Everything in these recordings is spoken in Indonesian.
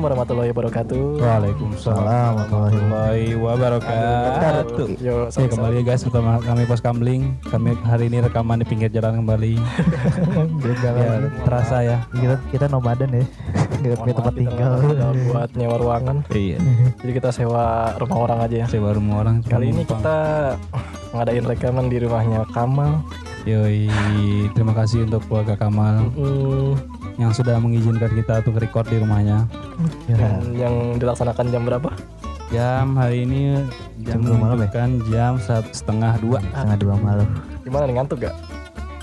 Assalamualaikum warahmatullahi wabarakatuh. Waalaikumsalam warahmatullahi wabarakatuh. Yo, Oke, kembali guys bersama kami Pos Kambling. Kami hari ini rekaman di pinggir jalan kembali. ya, terasa ya. Kita kita nomaden ya. Kita punya tempat tinggal. buat nyewa ruangan. Iya. Jadi kita sewa rumah orang aja ya. Sewa rumah orang. Kali ini kita ngadain rekaman di rumahnya Kamal. Yoi, terima kasih untuk keluarga Kamal Hmm, yang sudah mengizinkan kita untuk record di rumahnya. Ya. dan yang dilaksanakan jam berapa? Jam hari ini jam Jam dua malam ya? jam satu setengah dua. Setengah dua malam. Gimana nih ngantuk gak?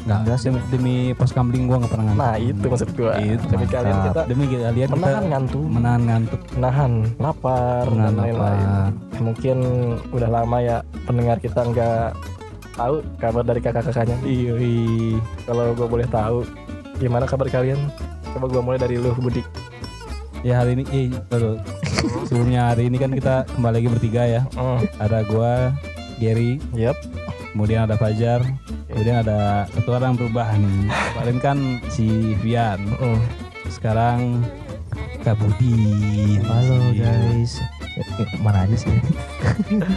Nggak, Enggak sih. demi, demi pos kambling gua nggak pernah ngantuk. Nah itu maksud gua. Itu, Demi kalian kita Demi kalian kita menahan ngantuk, menahan ngantuk, menahan lapar menahan dan lain-lain. Mungkin udah lama ya pendengar kita nggak tahu kabar dari kakak-kakaknya. Yoi. Kalau gue boleh tahu, gimana kabar kalian? Coba gue mulai dari lu, Budi. Ya hari ini, eh, betul. Sebelumnya hari ini kan kita kembali lagi bertiga ya. Hmm, Ada gua, Gary, yep. kemudian ada Fajar, kemudian ada satu orang berubah nih. Kemarin kan si Vian, Hmm. sekarang Kak Budi. Halo guys. Eh, eh, Mana aja sih?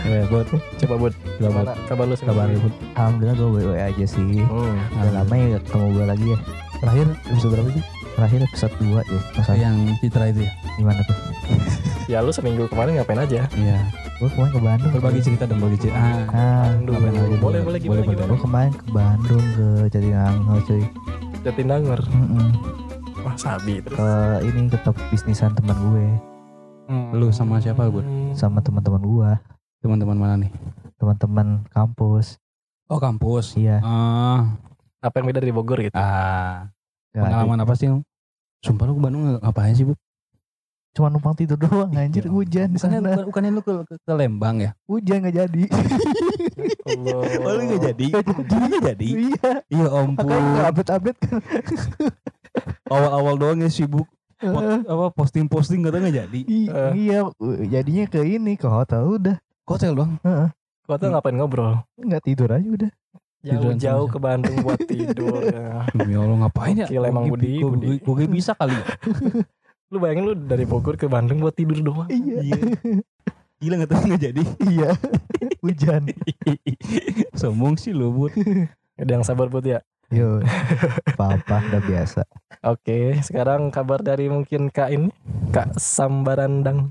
Ya, buat Coba Bud, coba gimana kabar lu? kabar? Bud. Alhamdulillah gue baik aja sih. Hmm. Udah lama ya ketemu gue lagi ya. Terakhir episode berapa sih? Terakhir episode 2 ya. Masa Yang Citra itu ya? gimana tuh? Ya lu seminggu kemarin ngapain aja? Iya. Gue kemarin ke Bandung. Berbagi cerita dong, berbagi cerita. Ah, Ah, ngapain aja, boleh, boleh. boleh, gimana, Boleh, boleh. gimana? gue kemarin ke Bandung ke Jatinangor cuy. Jatinangor. Mm-mm. Wah, sabi terus. Ke ini ke top bisnisan teman gue Lu sama siapa, Bud? Hmm. sama teman-teman gue, Teman-teman mana nih? teman-teman kampus. Oh, kampus. Iya. Ah, Apa yang beda dari Bogor gitu? ah. Gak ada. Pengalaman apa sih? Sumpah lu ke Bandung ngapain sih, Bu? Cuma numpang tidur doang anjir Ya. hujan di Bukannya, sana. bukan, bukannya lu ke, ke, ke Lembang ya? Hujan gak jadi. Allah. Oh, lu nggak jadi? Nggak jadi? iya. Iya Makanya ampun. nggak update-update kan. Awal-awal doang ya sibuk. Pot- apa posting-posting kata nggak jadi. I- Eh. iya, jadinya ke ini ke hotel udah. Ke hotel doang. Kau tuh ngapain ngobrol? Nggak tidur aja udah. Jauh-jauh ke Bandung buat tidur. ya. Demi Allah ngapain ya? Gokil emang Budi, gua bisa kali ya. Lu bayangin lu dari Bogor ke Bandung buat tidur doang. Iya. Gila nggak tahu nggak jadi. iya. Hujan. Sombong sih lu, Bud. Ada yang sabar buat ya. Yo. Apa-apa udah biasa. Oke, sekarang kabar dari mungkin Kak ini, Kak Sambarandang.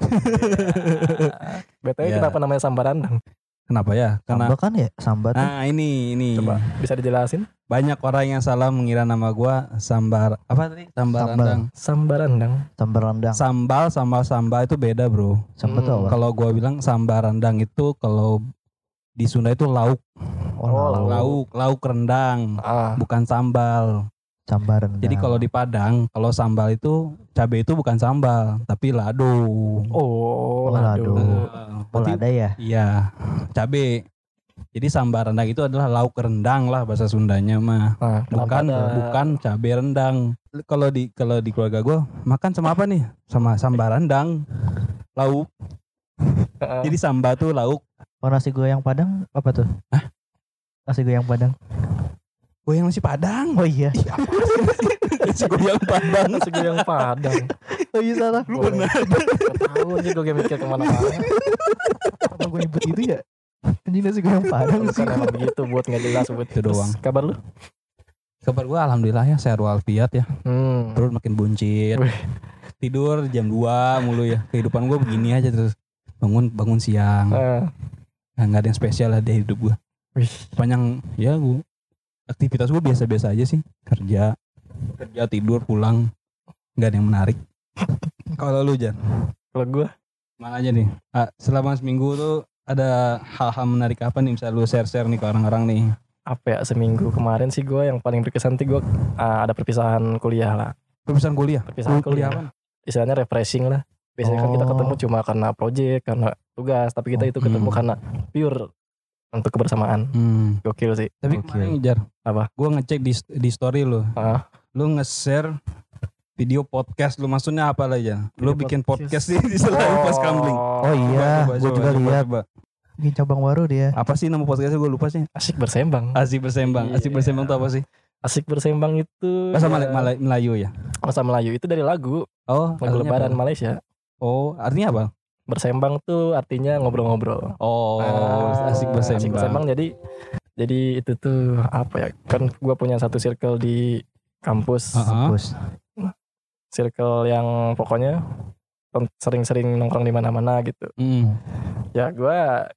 BTW Ya. kenapa namanya Sambarandang? Kenapa ya? Karena Sambal kan ya, sambat tuh. Nah ini ini Coba bisa dijelasin? banyak orang yang salah mengira nama gua sambar apa tadi sambar Sambal. rendang Sambarandang. Sambal rendang. sambal sambal sambal itu beda bro Sambal tuh Hmm. apa? kalau gua bilang sambar rendang itu kalau di Sunda itu lauk Oh, Oh, lauk. lauk lauk rendang Ah, bukan sambal Sambal rendang. jadi kalau di Padang kalau sambal itu cabai itu bukan sambal tapi lado oh, Oh, lado. lado. Nah, Oh, ya? iya cabai jadi sambar rendang itu adalah lauk rendang lah bahasa Sundanya mah Nah, bukan ada- bukan cabai rendang kalau di kalau di keluarga gue makan sama apa nih sama sambal rendang lauk jadi sambal tuh lauk Oh nasi goyang Padang apa tuh? Hah? Nasi goyang Padang. Goyang nasi padang Oh iya. Ih, apa sih? nasi goyang padang nasi goyang Padang. Oh iya salah. Lu benar. Tahu aja gue mikir ke mana-mana. Apa gue nyebut itu ya? Anjing nasi goyang Padang sih. Bukan emang begitu buat nggak jelas buat Itu doang. Kabar lu? kabar gue alhamdulillah ya sehat walafiat ya Hmm. perut makin buncit tidur jam 2 mulu ya kehidupan gue begini aja terus bangun bangun siang Ah, Nah, nggak ada yang spesial lah di hidup gue wih. sepanjang ya gue aktivitas gue biasa-biasa aja sih. Kerja kerja tidur pulang. Nggak ada yang menarik. Kalau lu Jan? Kalau gue mana aja nih? Ah, selama seminggu tuh ada hal-hal menarik apa nih? Misalnya lu share-share nih ke orang-orang nih. Apa ya? Seminggu kemarin sih gue yang paling berkesan tuh gue ah, ada perpisahan kuliah lah. perpisahan kuliah? Perpisahan kuliah kuliah. apa Istilahnya refreshing lah. Biasanya kan kita Oh. ketemu cuma karena project, karena tugas, tapi kita Oh, itu ketemu hmm. karena pure untuk kebersamaan. hmm. Gokil sih. tapi Oke. kemarin ngejar Apa? gue ngecek di di story lu Ah. lu nge-share video podcast lu maksudnya apa lah ya lu bikin podcast. sih di selain pas kambling Oh iya, gue juga lihat. Bikin cabang baru dia. apa sih nama podcastnya gue lupa sih Asik bersembang. Asik bersembang. Asik Iya. bersembang tuh apa sih? asik bersembang itu Bahasa ya, Malay, Malay, Melayu ya. bahasa Melayu itu dari lagu Oh, lagu lebaran apa? Malaysia Oh, artinya apa? Bersembang tuh artinya ngobrol-ngobrol Oh, Ah, asik bersembang. asik bersembang jadi jadi itu tuh apa ya kan gua punya satu circle di kampus Ah. Bos. circle yang pokoknya sering-sering nongkrong di mana-mana gitu Hmm. ya gua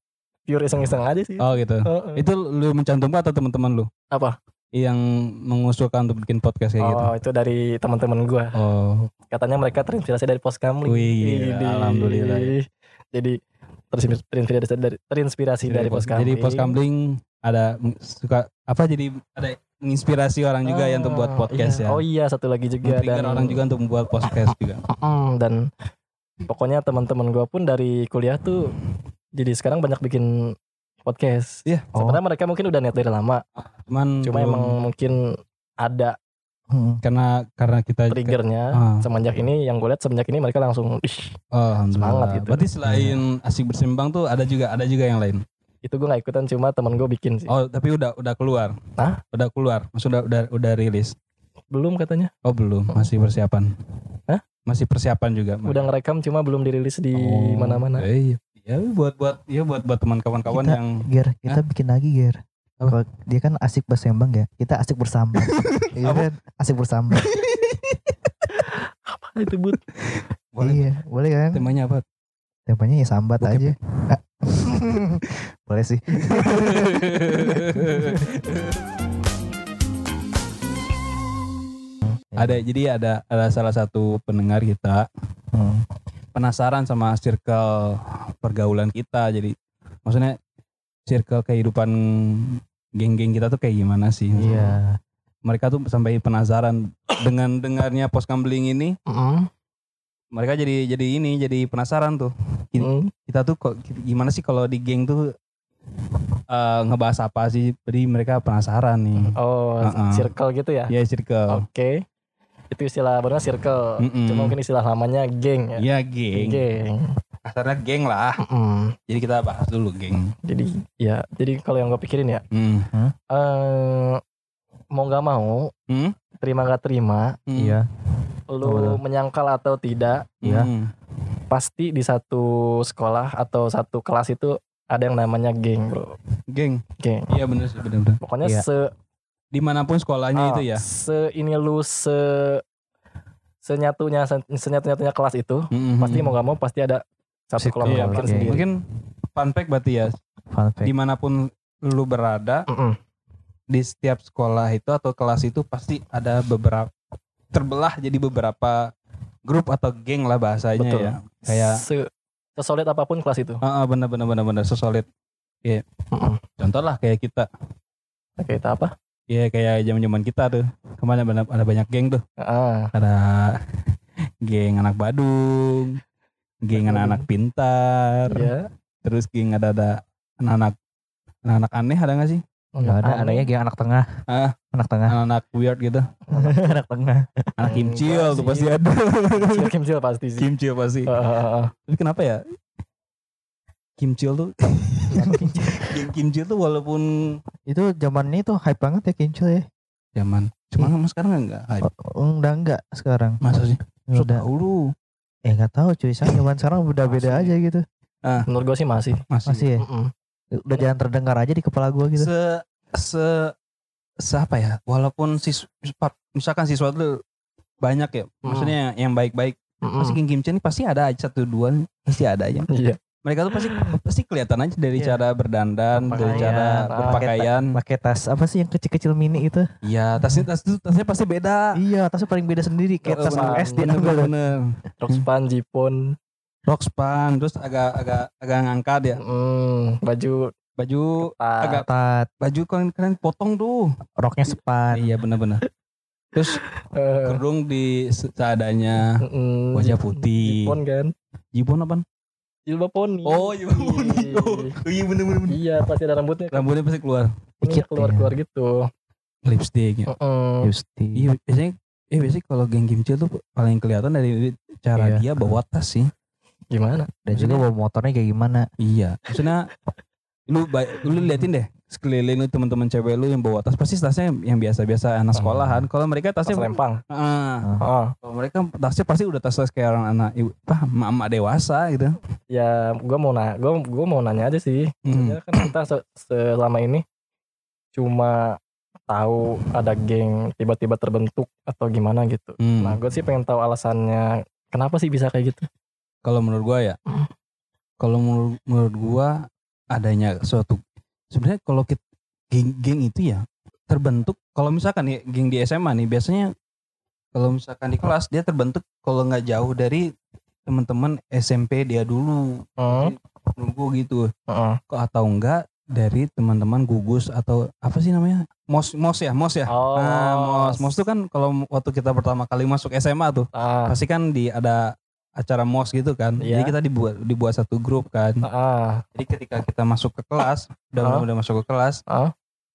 pure iseng-iseng aja sih Oh gitu. Heeh. Itu lu mencantum atau teman-teman lu? Apa? Yang mengusulkan untuk bikin podcast kayak gitu. oh itu dari teman-teman gua Oh, katanya mereka terinspirasi dari pos kamling Wih, gila, alhamdulillah ya. jadi terinspirasi, dari terinspirasi dari pos kamling Jadi pos kamling ada suka apa jadi ada menginspirasi orang juga ya untuk buat Ah, podcast iya. ya. oh iya satu lagi juga Men-trigger orang juga untuk membuat podcast juga. Dan pokoknya teman-teman gua pun dari kuliah tuh jadi sekarang banyak bikin podcast. Iya. Sebenarnya mereka mungkin udah niat dari lama, Cuman cuma belum- emang mungkin ada Hmm. karena karena kita triggernya Ah. semenjak ini yang gue lihat semenjak ini mereka langsung ih Oh. Semangat gitu. Berarti selain asik bersembang tuh ada juga ada juga yang lain. itu gue nggak ikutan cuma temen gue bikin sih Oh, tapi udah udah keluar. Hah? Udah keluar. Maksudnya udah udah udah rilis. belum katanya Oh, belum. Masih persiapan. Hah? Masih persiapan juga. udah ngerekam cuma belum dirilis di Oh, mana-mana eh, Iya. Ya buat buat ya buat buat teman kawan-kawan Kita- yang Ger, kita bikin lagi Ger. Apa? Dia kan asik bersembang ya, kita asik bersambat. Iya kan, asik bersambat. apa itu but boleh Iya, boleh kan? temanya apa? Temanya ya sambat Bokep aja. Ah. boleh sih. ada jadi ada ada salah satu pendengar kita Hmm. penasaran sama circle pergaulan kita jadi maksudnya circle kehidupan geng-geng kita tuh kayak gimana sih Iya. Mereka tuh sampai penasaran dengan dengarnya pos kambling ini Mm, mereka jadi jadi ini jadi penasaran tuh. Mm. kita tuh kok gimana sih kalau di geng tuh eh, ngebahas apa sih? Jadi mereka penasaran nih. Oh Uh-uh. circle gitu ya? Ya circle. Oke. Itu istilah barunya circle. Mm-mm. cuma mungkin istilah namanya geng ya? Ya geng. Geng. Kasarnya geng lah. Mm. jadi kita bahas dulu geng. Jadi ya jadi kalau yang gue pikirin ya. Hmm. eh mau nggak mau Hmm? terima nggak terima Hmm. Iya. lu Betul. menyangkal atau tidak Iya. Hmm. pasti di satu sekolah atau satu kelas itu ada yang namanya geng bro geng geng iya bener sih bener bener pokoknya Iya. se di mana pun sekolahnya ah, itu ya se ini lu se senyatunya senyatu nyatunya kelas itu Mm-mm. pasti mau nggak mau pasti ada satu kelompok Iya, sendiri mungkin fun fact berarti ya Fun fact. di mana pun lu berada Mm-mm. Di setiap sekolah itu atau kelas itu pasti ada beberapa terbelah jadi beberapa grup atau geng lah bahasanya Betul. ya. Kayak se sesolid apa pun kelas itu. Ah ah, bener bener bener bener sesolid. Mm-mm. contoh lah kayak kita. Oke, itu apa? Ya kayak zaman zaman kita tuh. Ke mana ada, ada banyak geng tuh. Ah. Ada geng anak Badung geng anak-anak pintar. Iya. Terus geng ada ada anak-anak anak-anak aneh ada nggak sih Nggak ada, adanya geng anak tengah. Ah. Anak tengah. anak-anak weird gitu anak tengah. anak Hmm, kimcil enggak tuh pasti ada Kimcil kimcil pasti sih kimcil pasti Ah, ah, ah. tapi kenapa ya kimcil tuh geng kimcil tuh walaupun Itu zamannya itu hype banget ya Kincil ya. zaman cuma emang sekarang enggak hype Oh, udah enggak sekarang. masa sih so Udah. tau lu Eh enggak tahu cuy, saya zaman sekarang udah beda Masih. aja gitu. menurut gue sih masih masih, Masih ya? Mm-mm. Udah jangan terdengar aja di kepala gua gitu. se se se apa ya walaupun sis misalkan siswa tuh banyak ya maksudnya yang baik-baik Mm-mm. pasti geng kimcil ini pasti ada aja satu dua nih, pasti ada aja iya mereka tuh pasti pasti kelihatan aja dari Iya. cara berdandan dari Berpakaian, cara ah. berpakaian Pakai tas apa sih yang kecil-kecil mini itu? iya tasnya tas itu tasnya pasti beda Iya, tasnya paling beda sendiri kayak tas bener, SD. bener, bener, gak lu? bener. Jipon Rockspan terus agak agak agak ngangkat ya. Mm, baju baju ketat. agak Ketat, baju kalian kalian potong tuh. Roknya sepan. iya bener-bener. Terus Eh, kerudung di se- seadanya wajah putih. Jipon kan? Jibon apa jilbab poni. Oh jibon putih oh iya bener-bener. Iya pasti ada rambutnya kan? Rambutnya pasti keluar. Dikit, keluar keluar gitu. Lipstick ya. Mm-mm. Justi. iya biasanya eh biasanya kalau geng kimchi tuh paling kelihatan dari cara Iya. dia bawa tas sih gimana Dan juga bawa motornya kayak gimana? iya maksudnya lu lu liatin deh sekeliling lu teman-teman cewek lu yang bawa tas pasti tasnya yang biasa-biasa anak Hmm. sekolahan. Kalau mereka Tas tasnya lempang. Ah, Oh, kalau mereka tasnya pasti udah tas-tas kayak orang anak ibu, apa, emak dewasa gitu. ya gue mau nanya, gue gua mau nanya aja sih. Hmm. Kan kita se- selama ini cuma tahu ada geng tiba-tiba terbentuk atau gimana gitu. Hmm. Nah, gue sih pengen tahu alasannya kenapa sih bisa kayak gitu. Kalau menurut gua ya, Hmm. kalau menurut, menurut gua adanya suatu sebenarnya kalau kita geng-geng itu ya terbentuk kalau misalkan nih geng di SMA nih biasanya kalau misalkan di kelas dia terbentuk kalau nggak jauh dari teman-teman SMP dia dulu. Hmm, menurut gua gitu. Kok atau enggak dari teman-teman gugus atau apa sih namanya? Mos mos ya mos ya? Oh, nah, mos. Mos. Tuh kan kalau waktu kita pertama kali masuk SMA tuh Ah, pasti kan di ada acara mos gitu kan Iya. jadi kita dibuat dibuat satu grup kan ah, jadi ketika kita masuk ke kelas udah Ah. udah masuk ke kelas Ah.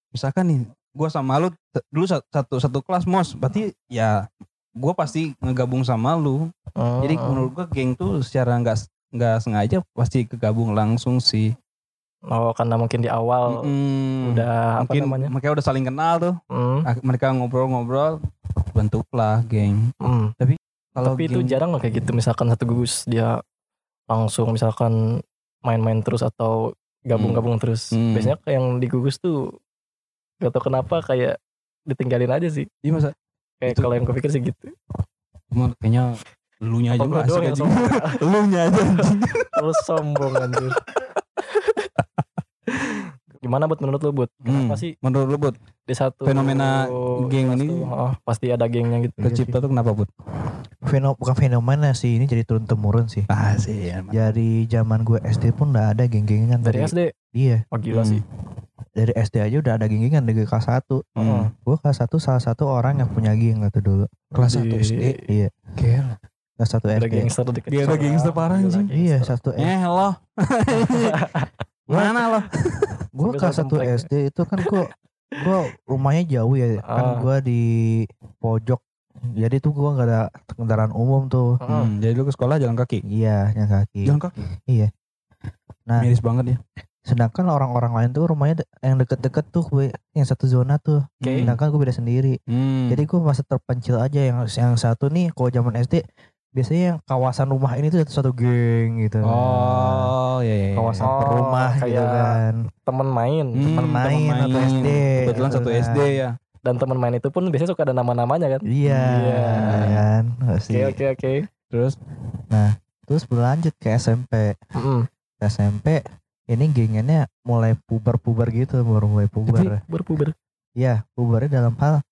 misalkan nih gua sama lu dulu sa- satu satu kelas mos berarti ya gua pasti ngegabung sama lu hmm, jadi menurut gua geng tuh secara nggak nggak sengaja pasti kegabung langsung sih Oh, karena mungkin di awal Mm-mm. udah apa mungkin namanya? mereka udah saling kenal tuh Ah, mereka ngobrol-ngobrol bentuklah geng hmm. Kalau Tapi itu geng- jarang loh kayak gitu misalkan satu gugus dia langsung misalkan main-main terus atau gabung-gabung terus. Hmm. Biasanya kayak yang di gugus tuh gak tau kenapa kayak ditinggalin aja sih. Iya masa Kayak Itu- kalau yang gue pikir sih gitu. cuma kayaknya elunya aja asik aja. elunya aja. Lu sombong anjir. Gimana buat menurut lu buat? Kenapa Hmm, sih menurut lu Bud, di satu fenomena geng ini- oh, pasti ada gengnya gitu. tercipta tuh kenapa Bud? Feno, bukan fenomena sih ini jadi turun temurun sih. Ah sih emang. Dari zaman gue SD pun udah ada geng-gengan Dari SD. Iya, Oh gila Hmm. sih. dari SD aja udah ada geng-gengan dari kelas 1. Hmm. Gue kelas 1 salah satu orang yang punya geng gitu dulu. Kelas Di- 1 SD. Iya, Gila. kelas 1 Ada SD. gangster di kecil. Gila, gangster parah, anjing. Iya, satu SD. Eh lo. Mana lo? Gue kelas satu 1 komplek. SD itu kan gue gue rumahnya jauh ya. Ah. Kan gue di pojok. Jadi tuh gue gak ada kendaraan umum tuh. Heeh. Hmm, jadi lu ke sekolah jalan kaki. Iya, yang kaki. Jalan kaki. Nah, Miris banget ya. sedangkan orang-orang lain tuh rumahnya de- yang deket-deket tuh gue yang satu zona tuh. Oke. Sedangkan gue beda sendiri. Hmm. Jadi gue masih terpencil aja yang yang satu nih kalau zaman SD biasanya yang kawasan rumah ini tuh satu, satu geng gitu. Oh, iya iya. iya. kawasan Oh, per rumah gitu kayak kan. Temen main. Hmm, teman main atau SD, Kebetulan gitu satu kan. SD ya. Dan temen main itu pun biasanya suka ada nama-namanya kan. Iya, Iya. kan. Pasti. Oke oke oke. Terus Terus berlanjut ke SMP. Mm-mm. Ke SMP ini gengannya mulai puber-puber gitu, baru mulai puber. Berpuber. Iya, pubernya dalam hal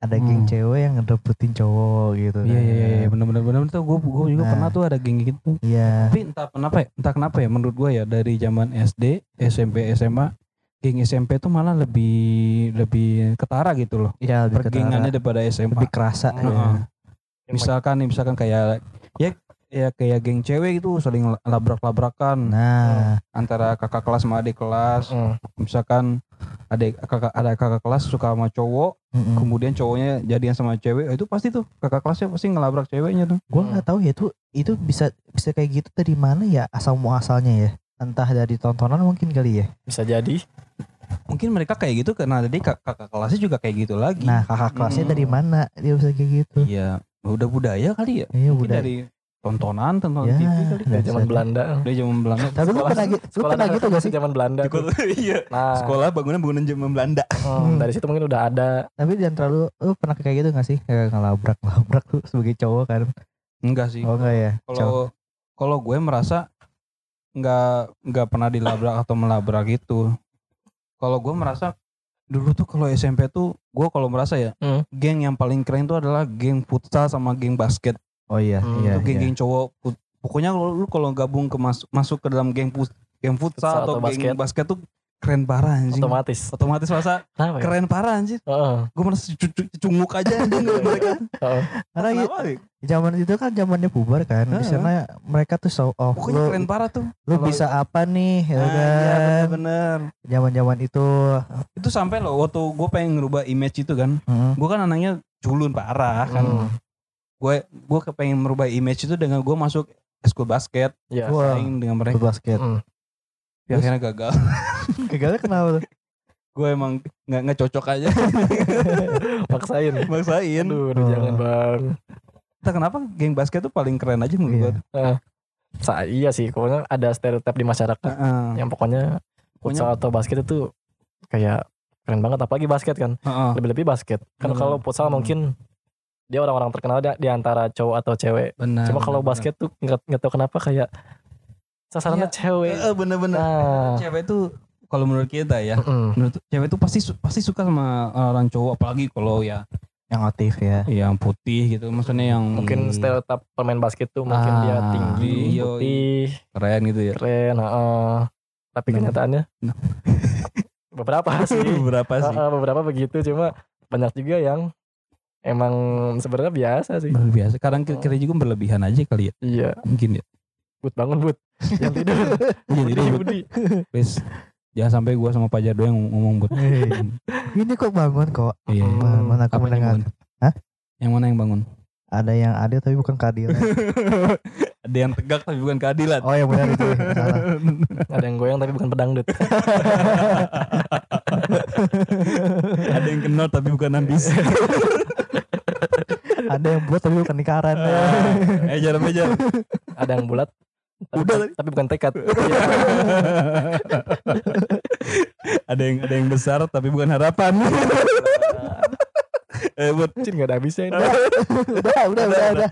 ada geng Hmm. cewek yang ngedebutin cowok gitu. Iya iya iya kan. benar-benar benar tuh gue gue juga Nah. pernah tuh ada geng gitu. Iya. Tapi entah kenapa ya, entah kenapa ya menurut gue ya dari zaman SD, SMP, SMA, geng SMP tuh malah lebih lebih ketara gitu loh. Iya, lebih Pergengannya ketara, daripada SMA. lebih kerasa. Hmm. ya. Misalkan nih misalkan kayak ya ya kayak geng cewek itu saling labrak-labrakan Nah, antara kakak kelas sama adik kelas. Mm. Misalkan adik kakak ada kakak kelas suka sama cowok, mm-mm. kemudian cowoknya jadian sama cewek, itu pasti tuh kakak kelasnya pasti ngelabrak ceweknya tuh. Gua nggak tahu ya itu itu bisa bisa kayak gitu dari mana ya asal muasalnya ya. Entah dari tontonan mungkin kali ya. Bisa jadi. Mungkin mereka kayak gitu karena jadi kak- kakak kelasnya juga kayak gitu lagi. Nah, kakak kelasnya Mm. dari mana dia bisa kayak gitu? Iya, udah budaya kali ya. Iya, udah. dari tontonan, tontonan Ya, TV kali. Dari zaman Dasar. Belanda. Dari zaman Belanda. Tapi lu pernah gitu, lu pernah gitu gak sih? Zaman Belanda. iya. Nah, Sekolah bangunan bangunan zaman Belanda. hmm, dari situ mungkin udah ada. Tapi di antara lu, lu pernah kayak gitu gak sih? Kayak ngelabrak ngelabrak tuh sebagai cowok kan? Enggak sih. Oh enggak ya? Cowok. Kalau kalau gue merasa nggak nggak pernah dilabrak atau melabrak gitu. Kalau gue merasa dulu tuh kalau SMP tuh gue kalau merasa ya Hmm. geng yang paling keren tuh adalah geng futsal sama geng basket. Oh iya, Hmm, iya. itu iya. geng-geng cowok. Put- Pokoknya lu, lu kalau gabung ke mas- masuk ke dalam geng put- geng futsal, Futsal atau, atau geng basket. basket tuh keren parah anjing. Otomatis. Otomatis rasa Kenapa ya? keren parah anjir. Heeh. Gue merasa cu- cu- cunguk aja anjing mereka. Heeh. Karena i- Kenapa? ya? zaman itu kan zamannya bubar kan. Di Heeh. sana mereka tuh show off. Pokoknya Lu, keren parah tuh. lu Kalau- bisa apa nih? Ya Ah, iya kan? bener-bener. Zaman-zaman itu. Itu sampai loh waktu gue pengen ngerubah image itu kan. hmm, Gue kan anaknya culun parah kan. Hmm. Gue gue kepengen merubah image itu dengan gue masuk school basket. Iya. Wah. Saing dengan mereka. basket. Hmm. Tapi akhirnya gagal. Gagalnya kenapa tuh? gue emang nggak nggak cocok aja Maksain. maksain Aduh, aduh, Oh. jangan bang. entah kenapa geng basket tuh paling keren aja menurut Iya. gue Sa iya sih, pokoknya ada stereotip di masyarakat Heeh. yang pokoknya futsal atau basket itu kayak keren banget apalagi basket kan Heeh. lebih-lebih basket kan Hmm. kalau futsal mungkin dia orang-orang terkenal di, di antara cowok atau cewek benar cuma kalau basket tuh nggak nggak tahu kenapa kayak sasarannya Iya. cewek. Eh, bener-bener nah cewek tuh kalau menurut kita ya mm-mm. menurut cewek tuh pasti pasti suka sama orang cowok apalagi kalau ya Yang aktif ya. yang putih gitu maksudnya yang mungkin stereotip pemain basket tuh mungkin dia Ah, tinggi iya, putih keren gitu ya keren heeh. tapi kenyataannya Nah. beberapa sih berapa sih Heeh, beberapa begitu cuma banyak juga yang emang sebenarnya biasa sih biasa kadang kira, kira juga berlebihan aja kali ya iya mungkin ya but bangun but yang tidur Iya, jadi Budi. please jangan sampai gua sama Pak Jardo yang ngomong buat Ini kok bangun kok. iya Hmm. Bangun, mana aku Apa mendengar. bangun? Hah? yang mana yang bangun Ada yang adil tapi bukan keadilan. ada yang tegak tapi bukan keadilan Oh ya benar itu. Salah. ada yang goyang tapi bukan pedangdut ada yang kenal tapi bukan ambisi Ada yang buat tapi bukan lingkaran. eh jarang aja ada yang bulat tapi, Udah, tapi bukan tekad. Ada yang ada yang besar tapi bukan harapan eh buat Cin gak ada habisnya ini. Udah, udah, udah, udah.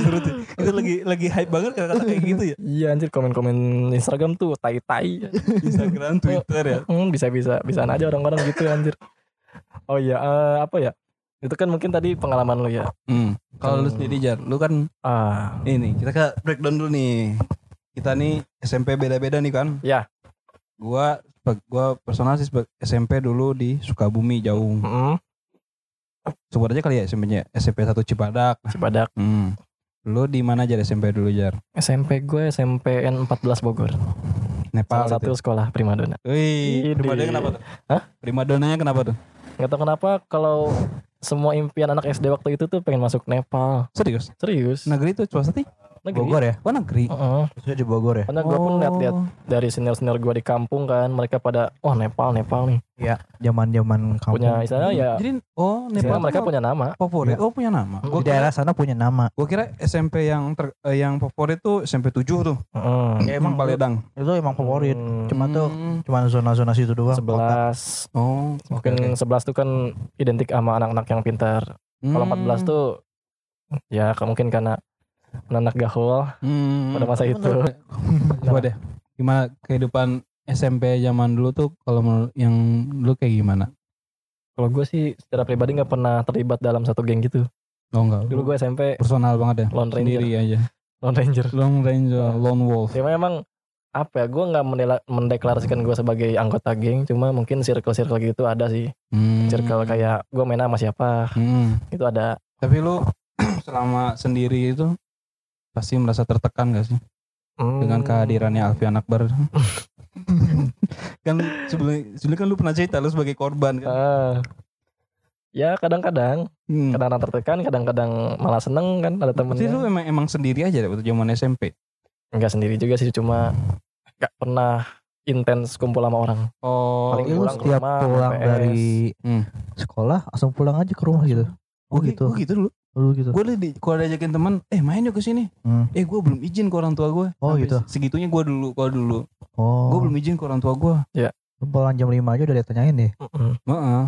seru tuh. Itu lagi lagi hype banget kata-kata kayak gitu ya. Iya anjir komen-komen Instagram tuh tai-tai. Instagram Twitter ya. Hmm, bisa-bisa bisa aja orang-orang gitu anjir. Oh iya eh, apa ya? Itu kan mungkin tadi pengalaman lu ya. Hmm. kalau lu Hmm. sendiri jar lu kan ah. ini kita ke breakdown dulu nih. Kita nih SMP beda-beda nih kan? Ya. gua gua personal sih SMP dulu di Sukabumi jauh mm, sebut aja kali ya SMP-nya SMP 1 Cibadak Cibadak hmm. lu di mana aja SMP dulu jar SMP gue SMPN 14 Bogor Nepal salah satu sekolah primadona Wih, Ini. primadonanya kenapa tuh? Hah? Primadonanya kenapa tuh? nggak tahu kenapa kalau semua impian anak SD waktu itu tuh pengen masuk Nepal Serius? serius Negeri itu swasta sih? Negeri Bogor ya? Oh negeri. Heeh. Maksudnya di Bogor ya? Karena gue pun Oh. lihat-lihat dari senior-senior gue di kampung kan, mereka pada, wah Nepal, Nepal nih. Zaman-zaman kampung. Punya istilahnya ya, Jadi oh Nepal mereka punya nama. favorit. Iya. Oh punya nama. Di Gua di kira, daerah sana punya nama. gua kira SMP yang ter, eh, yang favorit tuh SMP 7 tuh. Heeh. Ya, emang Paledang. Itu emang favorit. Hmm, Cuma tuh Hmm. cuma zona-zona situ doang. kota. 11 Oh, oke. mungkin oke. 11 tuh kan identik sama anak-anak yang pintar. Kalau 14 Hmm. tuh ya mungkin karena anak gaul Hmm. pada masa itu. Coba deh. Gimana kehidupan SMP zaman dulu tuh kalau yang dulu kayak gimana? Kalau gue sih secara pribadi nggak pernah terlibat dalam satu geng gitu. Oh enggak. Dulu gue SMP personal banget ya. Lone Ranger. Sendiri aja. Lone Ranger. Lone Ranger, Nah. Lone Wolf. Cuma emang apa ya, gue nggak mendeklarasikan gue sebagai anggota geng, cuma mungkin circle-circle gitu ada sih. Hmm. Circle kayak gue main sama siapa, Hmm. itu ada. Tapi lu selama sendiri itu pasti merasa tertekan gak sih Hmm, dengan kehadirannya Alfian Akbar? kan sebelum sebelumnya kan lu pernah cerita lu sebagai korban kan? ah. ya kadang-kadang, Hmm. kadang-kadang tertekan, kadang-kadang malah seneng kan ada Berarti lu temennya. emang emang sendiri aja waktu zaman SMP. Enggak sendiri juga sih, cuma nggak pernah intens kumpul sama orang. Oh, Paling Lu pulang ke setiap rumah, pulang PS. dari Hmm. sekolah langsung pulang aja ke rumah gitu. Oh Gue gitu. Gue gitu dulu. Dulu gitu. Gue di kalau diajakin teman, eh main yuk ke sini. Hmm. Eh gue belum izin ke orang tua gue. Oh, gitu. Segitunya gue dulu, gue dulu. Oh. Gue belum izin ke orang tua gue. Lu pulang jam 5 aja udah ditanyain deh. Heeh.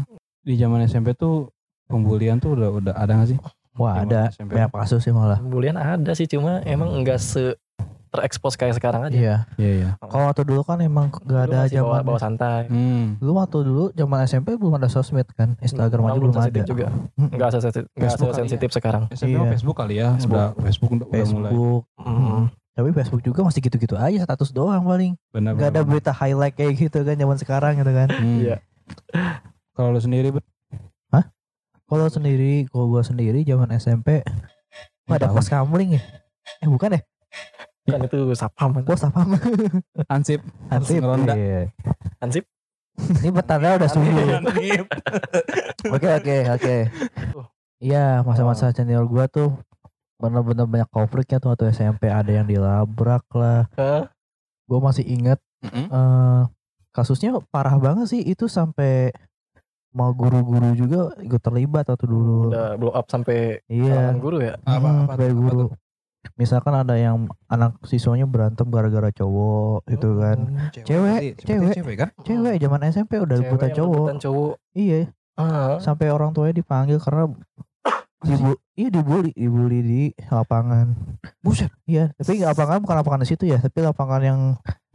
Di zaman SMP tuh pembulian tuh udah udah ada gak sih? Wah Zaman ada SMP. banyak kasus sih malah. Bulian ada sih, cuma emang enggak se terekspos kayak sekarang aja. Iya. Iya iya. Kalau waktu dulu kan emang gak ada masih bawa, zaman. bawa santai. Hmm. Dulu waktu dulu zaman SMP belum ada sosmed kan. Instagram aja belum ada. juga. Enggak sensitif, enggak ya. sensitif sekarang. SMP Iya. Facebook kali ya. Facebook. Udah Facebook udah, mulai. Facebook. Mm. Tapi Facebook juga masih gitu-gitu aja status doang paling. Benar. Gak ada benar. berita highlight kayak gitu kan zaman sekarang gitu kan. Hmm. Iya. Kalau lu sendiri Bet? Kalau sendiri, kalau gua sendiri zaman SMP Wah, ada pos kamling ya? Eh bukan ya? Kan itu sapam. Pos apa? Ansip. Ansip. ngeronda. Iya. Ansip. Ini petanda udah subuh. Ansip. Oke oke oke. Iya masa-masa senior gua tuh bener-bener banyak konfliknya tuh waktu SMP ada yang dilabrak lah. Gue masih inget Mm-mm. eh kasusnya parah banget sih itu sampai mau guru-guru juga ikut terlibat waktu dulu. Udah blow up sampai Iya. kalangan guru ya. Apa- Hmm, apa sampai apa guru. tuh? Misalkan ada yang anak siswanya berantem gara-gara cowok gitu kan. Cewek, berarti- cewek. cewek kan? Cewek zaman SMP udah Cewek yang cowok. cowok. Iya, Ah. sampai orang tuanya dipanggil karena dibu iya dibully, dibully di lapangan. Buset. Iya, tapi lapangan bukan lapangan di situ ya, tapi lapangan yang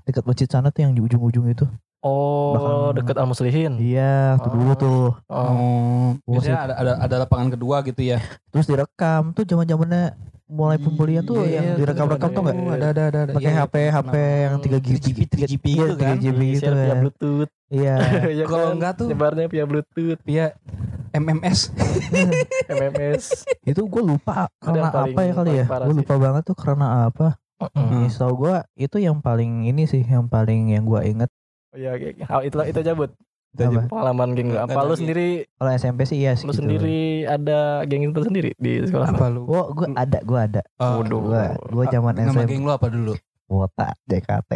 dekat masjid sana tuh yang di ujung-ujung itu. Oh, Bahkan- deket Al Muslihin. Iya, tuh dulu Oh. tuh. Oh. Oh, biasanya ada, ada ada lapangan kedua gitu ya. Terus direkam tuh zaman-zamannya mulai pembelian tuh Iya, yang iya, direkam-rekam tuh enggak? ada. ada ada ada. ada. Pakai Iya, HP HP yang 3 GB 3GP iya, gitu kan. 3GB gitu Share via kan. Bluetooth. Iya. Ya Kalau kan? enggak tuh- nyebarnya via Bluetooth, Via MMS. MMS. itu gue lupa karena apa ya kali ya? Gue lupa banget tuh karena apa. Hmm. Setahu gue itu yang paling ini sih yang paling yang gue inget Oh iya. Hal itu itu aja buat Itu aja. Pengalaman geng. Nggak Apa lu sendiri Kalau SMP sih iya sih. lu gitu. sendiri ada geng itu sendiri di sekolah? Apa lu? Gue gue ada gue ada. Oh, Waduh. Gue gue zaman Nama SMP. geng lu apa dulu? Wota JKT.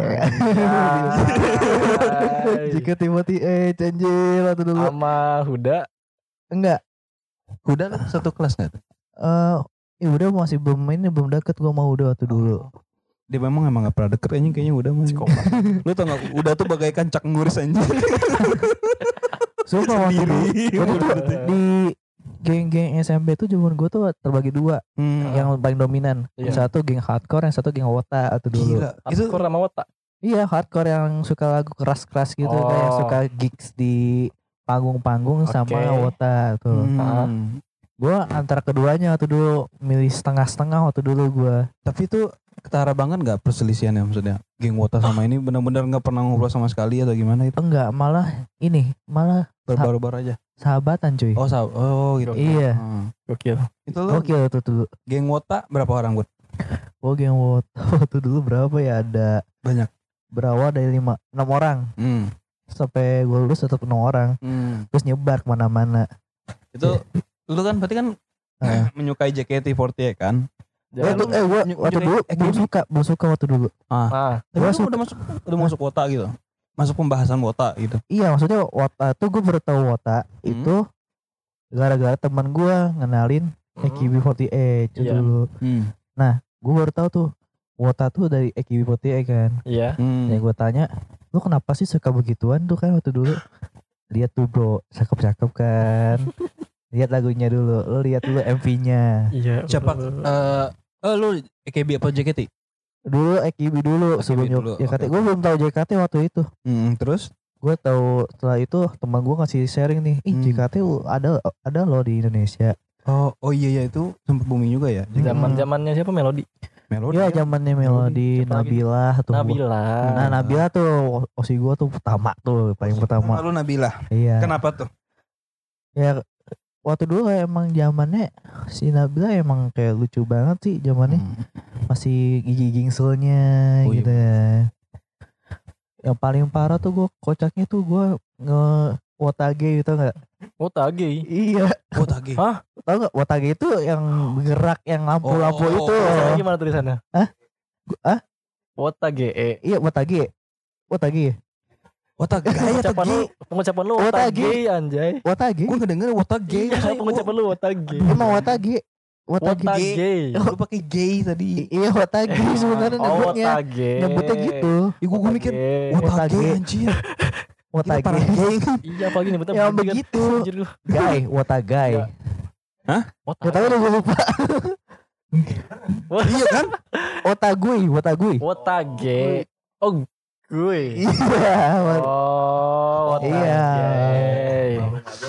Anjay. JKT Moti eh Cenjil atau dulu. Sama Huda Enggak. Udah lu satu kelas gak? Eh ya udah masih belum ini belum deket gue mau udah waktu dulu. Dia memang emang gak pernah deket kayaknya kayaknya udah mah. Lu tau gak udah tuh bagaikan cak nguris anjir. Sumpah waktu Sendiri. waktu tuh di geng-geng SMP tuh zaman gue tuh terbagi dua Hmm. yang paling dominan Iya. yang satu geng hardcore yang satu geng wota atau dulu Gila. Itu Hardcore sama Wota. iya hardcore yang suka lagu keras-keras gitu Oh. kayak suka gigs di panggung-panggung sama Oke. wota tuh Hmm. Gue antara keduanya waktu dulu milih setengah-setengah waktu dulu gue Tapi itu ketara banget gak perselisihannya maksudnya? Geng Wota sama ini benar-benar gak pernah ngobrol sama sekali atau gimana itu? enggak malah ini malah Baru-baru aja. sahabatan cuy Oh, sah oh gitu. iya Hmm. Gokil. Itu lu oke tuh dulu geng Wota berapa orang, Bud? oh geng wota waktu dulu berapa ya ada Banyak. berawal dari lima enam orang Hmm. sampai gue lulus tetap enam orang Hmm. terus nyebar ke mana-mana Itu lu kan berarti kan Heeh. menyukai JKT48 kan? Eh, Jangan tuh, eh gua waktu dulu belum suka, belum suka waktu dulu. ah, Tapi Gua suka- udah masuk udah masuk Wota gitu. Masuk pembahasan Wota gitu. Iya, maksudnya Wota tuh gue baru tahu Wota Hmm. itu gara-gara teman gua ngenalin AKB48 itu Iya. dulu. Hmm. Gue baru tahu tuh Wota tuh dari AKB48 kan. iya. Hmm. Yang gue tanya, lu kenapa sih suka begituan tuh kan waktu dulu? Lihat tuh bro, cakep-cakep kan. lihat lagunya dulu, lu lihat dulu MV-nya. Iya. Siapa eh eh, lu AKB apa JKT? Dulu AKB dulu AKB sebelum dulu, JKT. oke. Gue belum tahu JKT waktu itu. Hmm, terus gue tahu setelah itu teman gue ngasih sharing nih ih Hmm. JKT ada ada loh di Indonesia oh oh iya ya itu sempat booming juga ya. Hmm. zaman zamannya siapa Melody? Melodi. ya zamannya lagi? Nabila tuh Nabila. nah Nabila tuh osi gue tuh pertama tuh paling pertama Lalu Nabila. iya Kenapa tuh? ya waktu dulu emang zamannya si Nabila emang kayak lucu banget sih zamannya Hmm. masih gigi gingselnya Oh, iya gitu ya yang paling parah tuh gue kocaknya tuh gue nge Wotage gitu nggak Wota gay. iya Oh, Tage. Hah? tau nggak Wotage itu yang bergerak yang lampu-lampu Oh, oh, itu oh, Tulisannya gimana tulisannya? Hah? Hah? Wota GE. Iya Wotage. Wotage. Wotage. Gaya Pengucapan lu, pengucapan lu G. gay anjay. Wotage. Gue ngedenger Wotage. Iya, pengucapan lu Wota gay. Emang G. gay. Lu pakai gay tadi. Iya Wotage sebenarnya Oh, nyebutnya. Nyebutnya gitu. Ya gue mikir Wotage. anjir. Gay. Iya apalagi nyebutnya Ya begitu kan. Guy, Wotagai. Iya. Tau udah gue lupa. Iya kan? Otagui, Wotagui. Wota gay. Oh, gue. Iya. Oh, Wota Iya.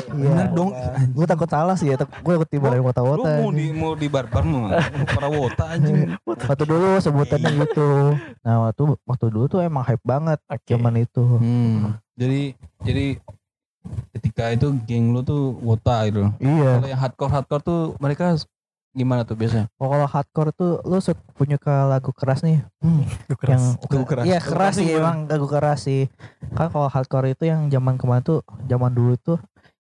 Bener Iya. dong. Gue takut salah sih ya. Gue takut tiba dari Lu Wota-Wota. mau di mau di barbar mau para wota anjing. Waktu dulu sebutannya gitu. Nah waktu waktu dulu tuh emang hype banget Oke. zaman itu. Hmm. Jadi jadi ketika itu geng lu tuh wota gitu. Iya. Kalau yang hardcore hardcore tuh mereka gimana tuh biasanya? Oh, kalau hardcore tuh lu suka punya ke lagu keras nih yang Lagu keras. Iya Lagu keras keras sih emang lagu keras sih. Kan kalau hardcore itu yang zaman kemarin tuh zaman dulu tuh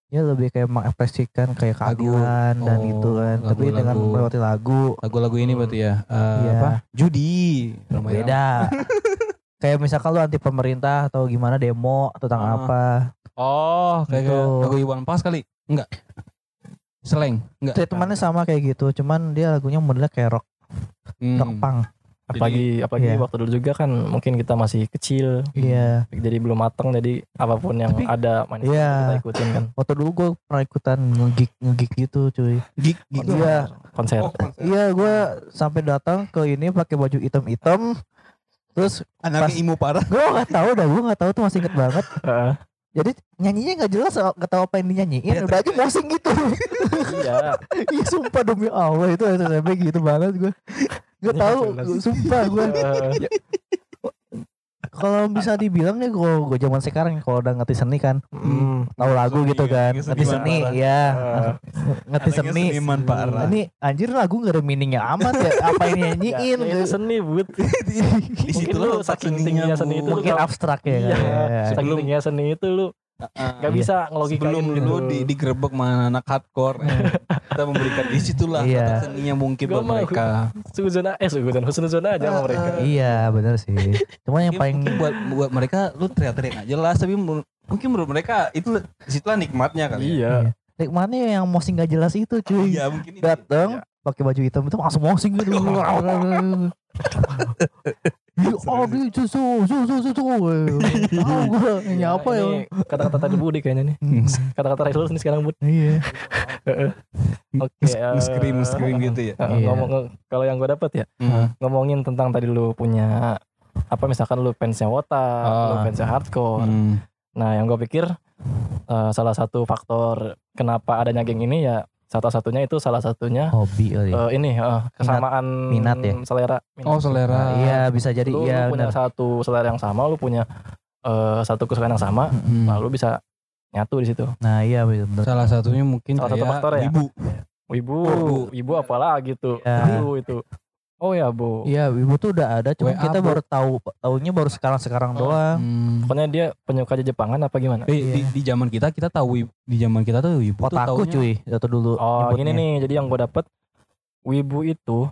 ya lebih kayak mengekspresikan kayak Lagu. keadilan dan Oh, gitu kan. Tapi lagu-lagu. dengan melewati lagu Lagu-lagu ini berarti ya. eh, Iya. apa? Judi. Beda. kayak misalkan lu anti pemerintah atau gimana demo tentang Ah. apa Oh, kayak Gitu. lagu Iwan Fals kali? Enggak. Seleng, enggak. treatmentnya sama kayak gitu cuman dia lagunya modelnya kayak rock Hmm. rock punk apalagi apalagi Iya. waktu dulu juga kan mungkin kita masih kecil iya jadi belum matang jadi apa pun yang Tapi- ada manis Iya. kita ikutin kan waktu dulu gue pernah ikutan ngegig ngegig gitu cuy Gig, gig. Iya. konser Oh, konser. iya gue sampai datang ke ini pakai baju hitam-hitam terus Anaknya imo parah. gue nggak tahu dah gue nggak tahu tuh masih inget banget Heeh. Jadi nyanyinya nggak jelas nggak tahu apa yang dinyanyiin Iya, udah aja mosing gitu. Iya. Iya sumpah demi Allah itu SMP gitu banget gue Gak Ini tahu sumpah gue Eh, kalau bisa dibilang nih kalau gue zaman sekarang kalau udah ngerti seni kan mm, tahu lagu Seni gitu kan, ngerti seni parah. ya eh, ngerti seni. seniman parah. ini anjir lagu gak ada meaningnya amat ya apa yang ya, nyanyiin ya itu seni bud. Di situ lu lo saking tingginya seni itu mungkin abstrak ya iya. kan ya. saking Sebelum- tingginya seni itu lu gak Iya. bisa ngelogikain Sebelum gitu lu di, digerebek sama anak hardcore, kita memberikan di situlah Iya. kata seninya mungkin buat mereka. suzona eh suzona husnuzona aja sama mereka iya bener sih cuma yang Ya, paling buat buat mereka lu teriak-teriak nggak jelas tapi mungkin menurut mereka itu di situlah nikmatnya kali. ya. iya nikmatnya yang mosing gak jelas itu cuy Iya mungkin dateng pakai baju hitam itu langsung mosing gitu Iya, oh di susu susu susu ini apa ya? kata-kata tadi Budi kayaknya nih. Kata-kata Rasul nih sekarang Bud. Iya. Oke eh, scream scream gitu ya. Iya. ngomong kalau yang gue dapet ya Hmm. ngomongin tentang tadi lu punya apa misalkan lu fansnya Wota, lu fansnya hardcore. Hmm. Nah, yang gue pikir eh, salah satu faktor kenapa adanya geng ini ya satu satunya itu salah satunya hobi kali eh, ini eh, kesamaan minat ya? selera. minat. Oh selera. iya bisa jadi lu, iya lu punya benar satu selera yang sama, lu punya eh, satu kesukaan yang sama, Hmm. lalu bisa nyatu di situ. nah iya benar Salah satunya mungkin Salah satu faktor ya? ibu. Wibu, Wibu. ibu apalagi tuh? Ya. Ibu itu. Oh ya, Bu. iya ibu tuh udah ada cuma WA, kita baru tahu tahunya baru sekarang sekarang doang Hmm. Pokoknya dia penyuka Jepangan apa gimana? Eh, di, di zaman kita kita tahu di zaman kita tuh ibu tuh otaku taunya- cuy atau dulu Oh nyebutnya. gini nih, jadi yang gue dapet Wibu itu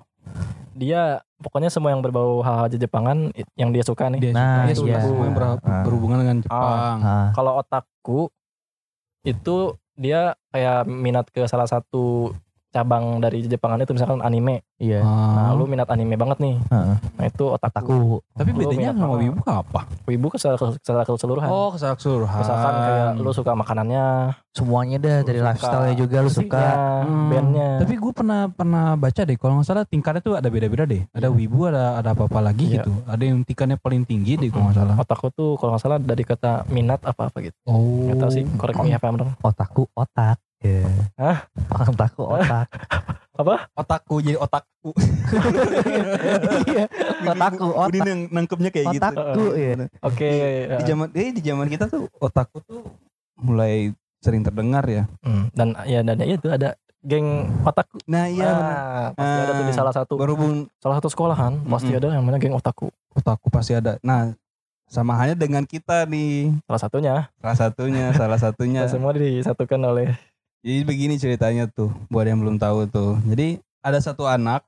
dia pokoknya semua yang berbau hal-hal Jepangan yang dia suka nih. Dia Nah, suka, dia suka iya. semua yang ber- Ah. berhubungan dengan Jepang. Ah, Kalau otaku itu dia kayak minat ke salah satu cabang dari Jepangan itu misalkan anime. iya Nah, Ah. lu minat anime banget nih. Heeh. Nah, itu otaku Tapi Lu bedanya sama apa? ibu apa? Wibu ke secara, secara keseluruhan. Oh, keseluruhan. keseluruhan. Misalkan kayak lu suka makanannya, semuanya dah Lu dari suka lifestyle juga lu suka Hmm. bandnya. Tapi gue pernah pernah baca deh, kalau nggak salah tingkatnya tuh ada beda-beda deh. Ada wibu, ada ada apa-apa lagi Iya. gitu. Ada yang tingkatnya paling tinggi deh kalau nggak salah. Otaku tuh kalau nggak salah dari kata minat apa-apa gitu. Oh. Nggak tahu sih, if I'm wrong. otaku otak ya Hah? otaku otak Otakku jadi otakku. iya otaku Budi otak nang- nangkepnya kayak gitu. otakku ya Oke. Di zaman eh di zaman kita tuh otakku tuh mulai sering terdengar ya. Hmm, dan ya dan ya itu ada geng otaku. Nah iya benar. Nah, pasti ada tuh di Ah, salah satu Berhubung salah satu sekolahan pasti Mm-mm. ada yang mana geng otaku. otakku pasti ada. Nah sama halnya dengan kita nih. Salah satunya Salah satunya, salah satunya. kita semua disatukan oleh Jadi begini ceritanya tuh, buat yang belum tahu tuh. Jadi ada satu anak,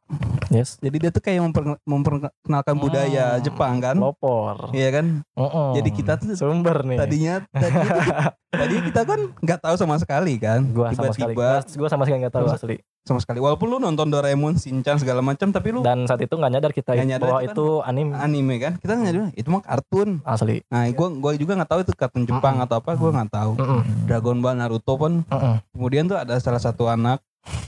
yes jadi dia tuh kayak memper- memperkenalkan budaya Hmm, Jepang kan, Lopor. iya kan? Jadi kita tuh sumber nih. Tadinya, tadinya tadi kita kan nggak tahu sama sekali kan, gua sama sekali tiba-tiba gua, gua sama sekali nggak tahu Sama- asli. sama sekali. Walaupun lu nonton Doraemon, Shinchan segala macam, tapi lu Dan saat itu nggak nyadar kita Nggak nyadar bahwa itu kan itu anime anime kan, kita nggak nyadar, itu mah kartun. asli. Nah, gua gua juga nggak tahu itu kartun Jepang atau apa, gua nggak tahu. Mm-mm. Dragon Ball, Naruto pun. Mm-mm. Kemudian tuh ada salah satu anak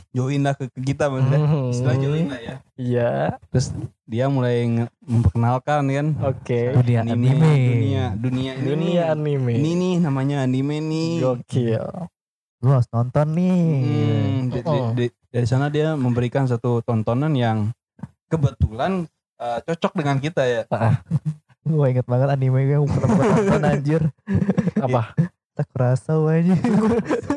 join lah ke, ke kita maksudnya. Hmm. Istilah join lah ya. Iya. Terus dia mulai memperkenalkan kan Oke. dunia anime, anime dunia dunia ini Dunia anime. ini nih namanya anime nih Gokil. lu harus nonton nih Hmm, di- di- Oh. di- dari sana dia memberikan satu tontonan yang kebetulan uh, cocok dengan kita ya gue inget banget anime yang pernah gue nonton anjir Apa? Tak kerasa aja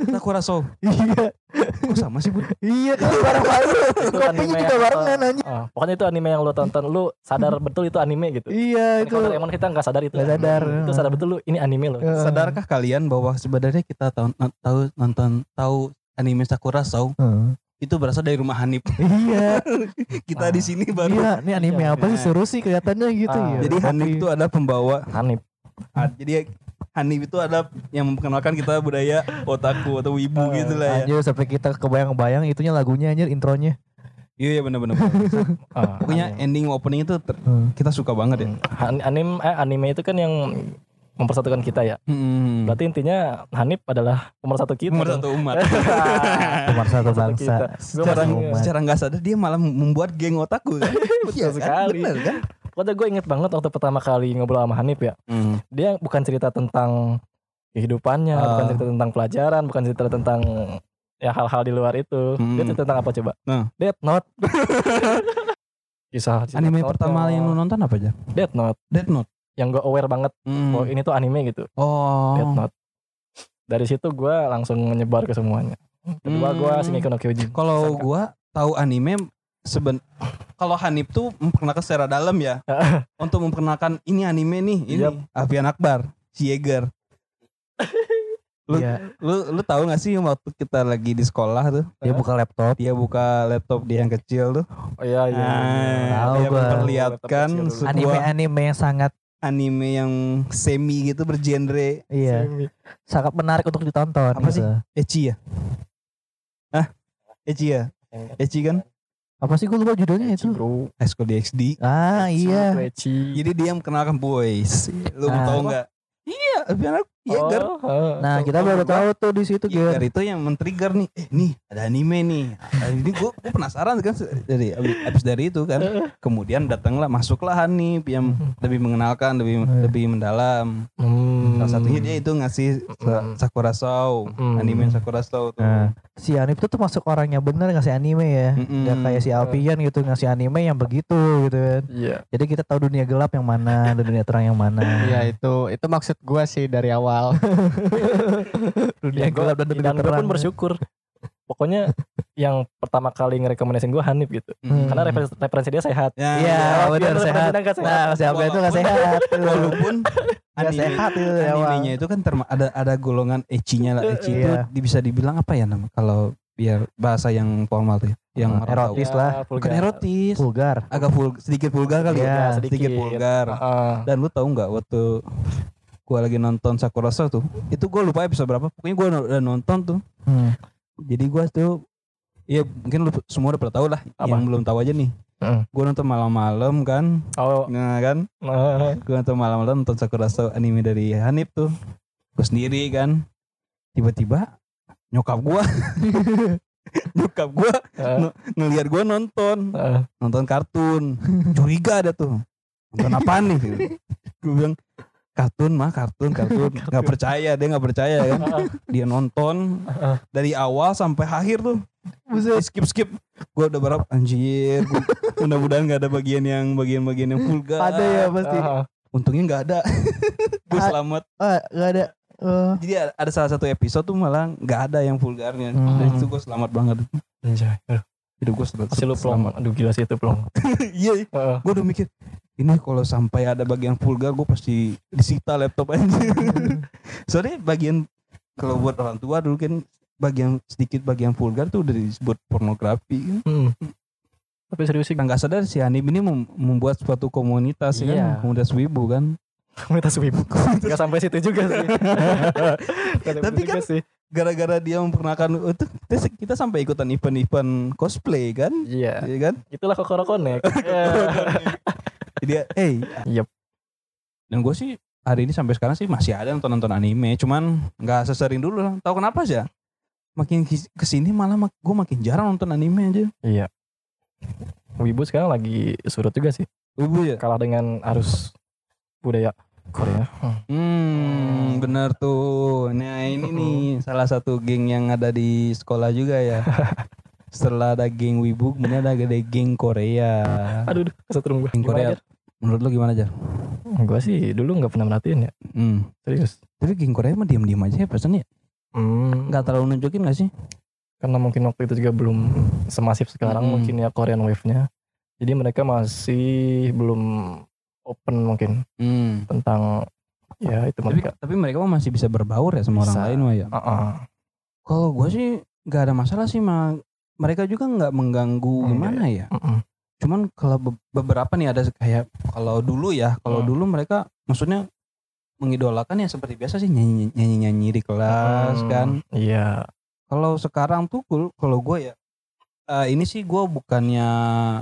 Takuraso iya kok sama sih bu iya kan bareng bareng kopinya juga barengan anjir Ah, pokoknya itu anime yang lu tonton, lu sadar betul itu anime gitu. iya Itu Doraemon kita nggak sadar itu. Anime. sadar. Itu sadar betul lu ini anime loh. Eh, sadarkah kalian bahwa sebenarnya kita tahu tahu nonton tahu anime Sakura Show itu berasal dari rumah Hanif. iya Kita di sini baru. iya ini anime Iya, apa sih iya. seru sih kelihatannya gitu Ah, ya Jadi Hanif itu ada pembawa. Hanif. ah, Jadi Hanif itu ada yang memperkenalkan kita budaya otaku atau wibu Eh, gitu lah ya. anjir sampai kita kebayang-bayang itunya lagunya anjir intronya Iya iya benar-benar. Ah, Pokoknya anime. ending opening itu ter- Hmm. kita suka banget ya. Han- anim eh, anime itu kan yang mempersatukan kita ya. Hmm. Berarti intinya Hanif adalah pemersatu kita. Nomor dong. satu umat. Nomor satu Pemersatu bangsa kita. Secara Umat. secara nggak sadar dia malah membuat geng otaku kan. Iya kan? sekali. Bener kan? Pokoknya gue inget banget waktu pertama kali ngobrol sama Hanif ya. Hmm. Dia bukan cerita tentang kehidupannya, Ah. bukan cerita tentang pelajaran, bukan cerita tentang ya hal-hal di luar itu. Hmm. Dia cerita tentang apa coba? Nah. Death Note. Kisah Anime Note pertama ya. yang lu nonton apa aja? Death Note. Death Note. Yang gue aware banget Hmm. bahwa ini tuh anime gitu. Oh. Death Note. Dari situ gue langsung menyebar ke semuanya. Kedua gue Hmm. Shingeki no Kyojin. Kalau gua tahu anime seben kalau Hanif tuh memperkenalkan secara dalam ya. untuk memperkenalkan ini anime nih, ini. Alfian Akbar, si Yeager. Lu, Iya. lu lu tahu gak sih waktu kita lagi di sekolah tuh, dia buka laptop dia buka laptop dia yang kecil tuh. Oh iya iya. iya. Nah, Tahu dia gua. memperlihatkan sebuah anime-anime yang sangat anime yang semi gitu bergenre iya sangat menarik untuk ditonton Apa gitu. sih? ecchi ya. Hah? Ecchi ya? Ecchi kan? Apa sih gue lupa judulnya itu bro. School DxD. ah iya Ecchi. Jadi dia mengenalkan boys. Lu mau Ah. tahu nggak? Iya, Alfian Akbar, Yeager. Oh, oh. nah kita baru tahu tuh di situ Yeager Ger itu yang men-trigger nih, eh nih ada anime nih. Nah, ini gue penasaran kan dari abis, dari itu kan. Kemudian datanglah masuklah Hanif yang lebih mengenalkan, lebih Eh. lebih mendalam. Hmm. Salah satunya dia itu ngasih Hmm. Sakura Show, Hmm. anime Sakura Show tuh. Nah, si Anip tuh termasuk orang yang bener ngasih anime ya Mm-mm. Gak kayak si Alfian gitu ngasih anime yang begitu gitu kan Iya. Jadi kita tahu dunia gelap yang mana dan dunia terang yang mana Iya itu itu maksud gua sih dari awal. Dunia Ya, gua, gelap dan dunia dan gue terang pun bersyukur. Pokoknya yang pertama kali ngerekomendasiin gue Hanif gitu. Hmm. Karena referensi, referensi dia sehat. Ya, Iya Alfian bener referensi sehat sehat. Nah si Alfian itu gak Walaupun- sehat walaupun Gak anime, sehat itu awal animenya itu kan terma- ada ada golongan ecchi-nya lah. Ecchi itu Iya. bisa dibilang apa ya nama kalau biar bahasa yang formal tuh ya, yang Hmm, erotis lah. vulgar. Bukan erotis, Vulgar agak vul, sedikit vulgar kali Iya, ya, sedikit. sedikit vulgar. Heeh. Dan lu tahu nggak waktu gua lagi nonton Sakura Show tuh, itu gua lupa episode berapa. Pokoknya gua udah nonton tuh. Hmm. Jadi gua tuh Iya mungkin lu semua udah pernah tahu lah Apa? Yang belum tahu aja nih Heeh. Gua nonton malam-malam kan Oh, Nah kan Gua nonton malam-malam nonton Sakura Show anime dari Hanif tuh Gue sendiri kan Tiba-tiba Nyokap gua Nyokap gua eh, ng- ngelihat gua nonton eh. Nonton kartun Curiga ada tuh Nonton apa nih Gue bilang kartun mah kartun kartun. Nggak percaya dia nggak percaya kan? Dia nonton dari awal sampai akhir tuh. Buset. skip skip. Gue udah berapa? Anjir. Mudah-mudahan nggak ada bagian yang bagian-bagian yang vulgar. Ada ya pasti. Heeh. untungnya nggak ada. Gue Ah. selamat. Ah gak ada. Eh, jadi ada- salah satu episode tuh malah nggak ada yang vulgarnya. Hmm. dan itu gue selamat banget. Anjay. Aduh, hidup gue selamat. Pasti lu plong. selamat. Aduh gila sih itu plong. iya. Gue udah mikir ini kalau sampai ada bagian vulgar gue pasti disita laptop aja soalnya bagian kalau buat orang tua dulu kan bagian sedikit bagian vulgar tuh udah disebut pornografi kan Hmm. Tapi serius sih nggak sadar si Hanif ini mem- membuat suatu komunitas Iya. kan komunitas wibu kan komunitas wibu. Gak sampai situ juga sih. Tapi kan- gara-gara dia memperkenalkan itu kita, kita sampai ikutan event-event cosplay kan Iya. Iya kan Itulah Kokoro Connect. Jadi hey Yep. dan gue sih hari ini sampai sekarang sih masih ada nonton nonton anime cuman nggak sesering dulu lah tahu kenapa sih makin ke sini malah mak gue makin jarang nonton anime aja Iya. Wibu sekarang lagi surut juga sih. wibu ya Kalah dengan arus budaya Korea. hmm bener tuh nah ini nih salah satu geng yang ada di sekolah juga ya setelah ada geng wibu kemudian ada ada geng Korea Aduh, kesetrum gue. geng Korea menurut lu gimana aja Gue sih dulu gak pernah merhatiin ya. hmm. Serius. tapi geng Korea mah diem aja ya pesannya Hmm. nggak terlalu nunjukin gak sih Karena mungkin waktu itu juga belum semasif sekarang Mm-mm. mungkin ya Korean Wave-nya. Jadi mereka masih belum open mungkin hmm. tentang ya itu tapi mereka. tapi mereka mah masih bisa berbaur ya sama orang Bisa. lain mah ya Ah, ah. Kalau gue sih nggak ada masalah sih sama mereka juga nggak mengganggu Enggak gimana ya Mm-mm. Cuman kalau be- beberapa nih ada kayak kalau dulu ya kalau Hmm. dulu mereka maksudnya mengidolakan ya seperti biasa sih nyanyi nyanyi nyanyi di kelas Hmm, kan Iya. kalau sekarang tuh kalau gue ya eh, ini sih gue bukannya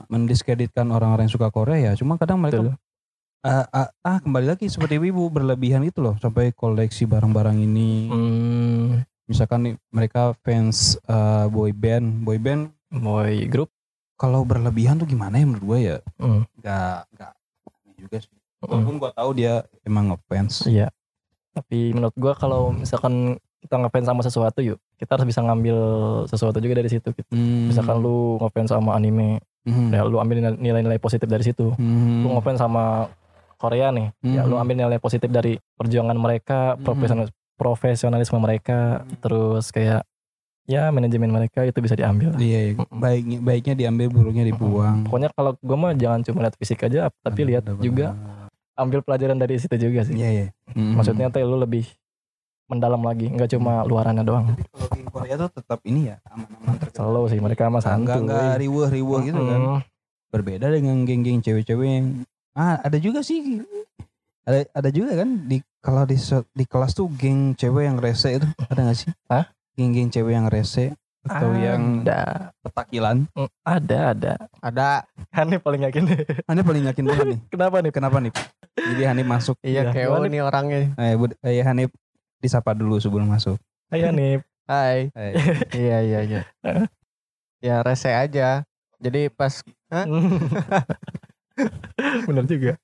mendiskreditkan orang-orang yang suka Korea ya cuma kadang mereka Betul. ah, ah, ah, kembali lagi seperti wibu berlebihan gitu loh sampai koleksi barang-barang ini Hmm, misalkan nih mereka fans eh, boy band boy band boy group. Kalau berlebihan tuh gimana ya menurut gue ya Hmm. nggak nggak aneh juga sih Mm. walaupun gue tahu dia emang ngefans Iya. Tapi menurut gua kalau misalkan kita ngefans sama sesuatu yuk, kita harus bisa ngambil sesuatu juga dari situ. Gitu. Hmm. Misalkan lu ngefans sama anime, Hmm. ya lu ambil nilai-nilai positif dari situ. Hmm. Lu ngefans sama Korea nih, ya lu Hmm. ambil nilai positif dari perjuangan mereka, Hmm. profesional profesionalisme mereka, Hmm. terus kayak ya manajemen mereka itu bisa diambil. iya iya. Baiknya baiknya diambil buruknya dibuang Pokoknya kalau gua mah jangan cuma lihat fisik aja, tapi lihat juga ambil pelajaran dari situ juga sih. iya iya Hmm. Maksudnya tuh lu lebih mendalam lagi, nggak cuma luarannya doang. tapi kalau geng Korea tuh tetap ini ya aman-aman terkendali. Slow sih mereka mah Nggak- santuy. nggak riweh gitu kan berbeda dengan geng-geng cewek-cewek yang ah ada juga sih ada ada juga kan di kalau di di kelas tuh geng cewek yang rese itu ada gak sih? Hah? Geng-geng cewek yang rese atau yang ada, petakilan? Mm, ada, ada. Ada. Hanif paling yakin deh. Anda paling yakin banget nih. Kenapa nih? Kenapa nih? Jadi Hanif masuk. Iya, Iya, gimana? nih orangnya. Eh, Bud, eh Hanif disapa dulu sebelum masuk. Hai Hanif. Hai. Eh, iya, iya, iya. ya rese aja. Jadi pas Bener juga.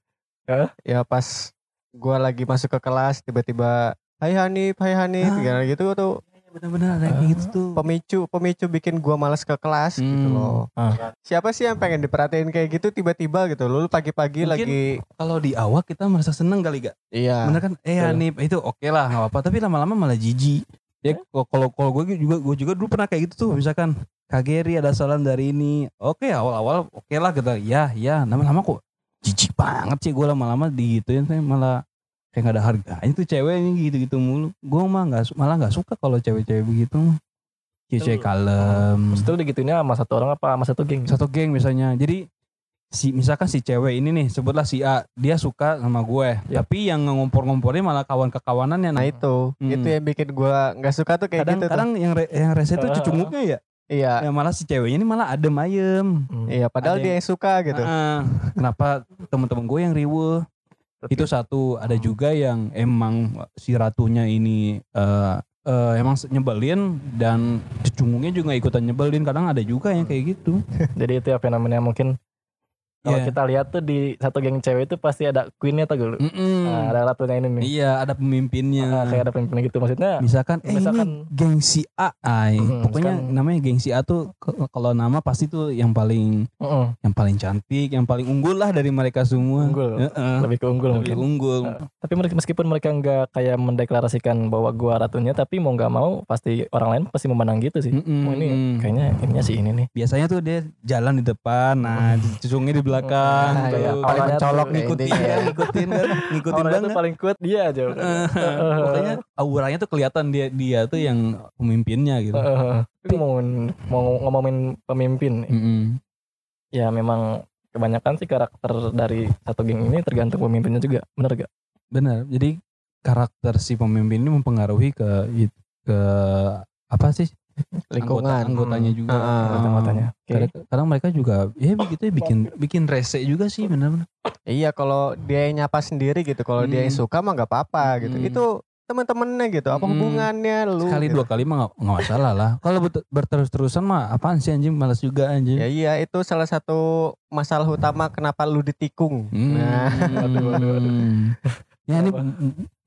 ya pas gua lagi masuk ke kelas tiba-tiba Hai Hanif, Hai Hanif, Ah. kayak gitu tuh benar-benar ada yang kayak gitu tuh. pemicu pemicu bikin gua males ke kelas gitu Hmm. loh. Ah. Siapa sih yang pengen diperhatiin kayak gitu tiba-tiba gitu? Lu pagi-pagi Mungkin- lagi Kalau di awal kita merasa seneng kali gak? iya. Bener kan? Eh Betul. Hanif itu oke lah nggak apa-apa. Tapi lama-lama malah jijik. Ya kalau kalau gue juga gue juga dulu pernah kayak gitu tuh. Misalkan Kageri ada salam dari ini. Oke awal-awal oke lah kita. Ya ya. Lama-lama kok jijik banget sih gue lama-lama digituin saya malah kayak gak ada harganya tuh ceweknya gitu-gitu mulu. Gue mah nggak malah nggak suka kalau cewek-cewek begitu. Cewek-cewek kalem. Terus itu digituinnya sama satu orang apa sama satu geng? Satu geng misalnya. Jadi si misalkan si cewek ini nih sebutlah si A dia suka sama gue Ya. tapi yang ngompor-ngompornya malah kawan kekawanannya Nah itu, Hmm. itu yang bikin gua nggak suka tuh kayak kadang gitu tuh. kadang yang re, yang rese itu Ah. cucunguknya ya Iya, ya malah si ceweknya ini malah adem ayem Hmm. iya. Padahal Ada dia yang- yang suka gitu. Ah, kenapa teman-teman gue yang riweh Tapi- itu satu. Ada Hmm. juga yang emang si ratunya ini eh eh, emang nyebelin dan cucunguknya juga ikutan nyebelin. Kadang ada juga yang kayak gitu. Jadi itu ya fenomena mungkin kalau Iya. kita lihat tuh di satu geng cewek itu pasti ada queennya tuh dulu. Mm-mm. Nah, ada ratunya ini nih. iya ada pemimpinnya Ah, kayak ada pemimpin gitu maksudnya. misalkan eh Misalkan- ini gengsi A ay Hmm, pokoknya misalkan- namanya gengsi A tuh kalau nama pasti tuh yang paling Heeh, yang paling cantik yang paling unggul lah dari mereka semua Unggul. Heeh. lebih ke unggul lebih mungkin. unggul Ah, Tapi mereka meskipun mereka nggak kayak mendeklarasikan bahwa gua ratunya, tapi mau nggak mau pasti orang lain pasti memandang gitu sih. Mm-mm. Oh ini kayaknya ininya sih ini nih. biasanya tuh dia jalan di depan nah cucungnya di belakang Nah, tuh. kayak paling mencolok tuh ngikutin kan ngikutin kan ngikutin Orang itu banget paling kuat dia aja. pokoknya auranya tuh kelihatan dia dia tuh yang pemimpinnya gitu mau mau ngomongin pemimpin, nih, Mm-mm. ya memang kebanyakan sih karakter dari satu geng ini tergantung pemimpinnya juga, bener gak? benar jadi karakter si pemimpin ini mempengaruhi ke ke apa sih Lingkungan. Anggota- anggotanya juga Heeh. Anggota-anggotanya. Oke. kadang, kadang mereka juga ya begitu ya bikin bikin rese juga sih benar-benar Iya, kalau dia yang nyapa sendiri gitu, kalau dia yang Hmm. suka mah nggak apa-apa gitu. Hmm. Itu teman-temannya gitu. Apa Hmm. hubungannya lu? sekali gitu. dua kali mah nggak masalah lah kalau ber- berterus-terusan mah apaan sih anjing malas juga anjing Ya iya, itu salah satu masalah utama kenapa lu ditikung. Hmm. Nah, Aduh, aduh, aduh. ya ini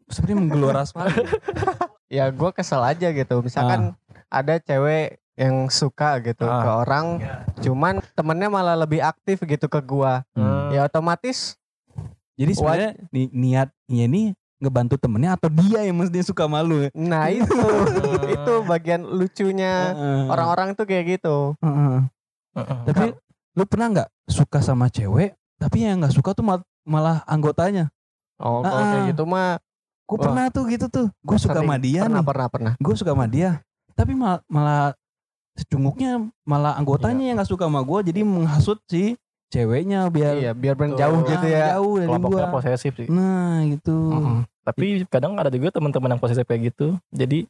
seperti menggelora sekali ya gue kesel aja gitu. Misalkan ada cewek yang suka gitu Ah. ke orang, cuman temennya malah lebih aktif gitu ke gua. Hmm. Ya otomatis jadi sebenarnya ni- niatnya ini ngebantu temennya atau dia yang mesti suka malu ya nah itu itu bagian lucunya orang-orang tuh kayak gitu. Heeh. tapi lu pernah nggak suka sama cewek tapi yang nggak suka tuh mal- malah anggotanya Oh, kalau Ah. kayak gitu mah gue pernah tuh gitu tuh. Gue suka sama dia pernah nih. pernah pernah. gue suka sama dia. Tapi mal- malah secunguknya malah anggotanya yang nggak suka sama gue jadi menghasut si ceweknya biar Iya, biar Betul. gitu ya. jauh dari kelompoknya gue posesif sih. Nah gitu. Mm-mm. tapi kadang ada juga teman-teman yang posesif kayak gitu. Jadi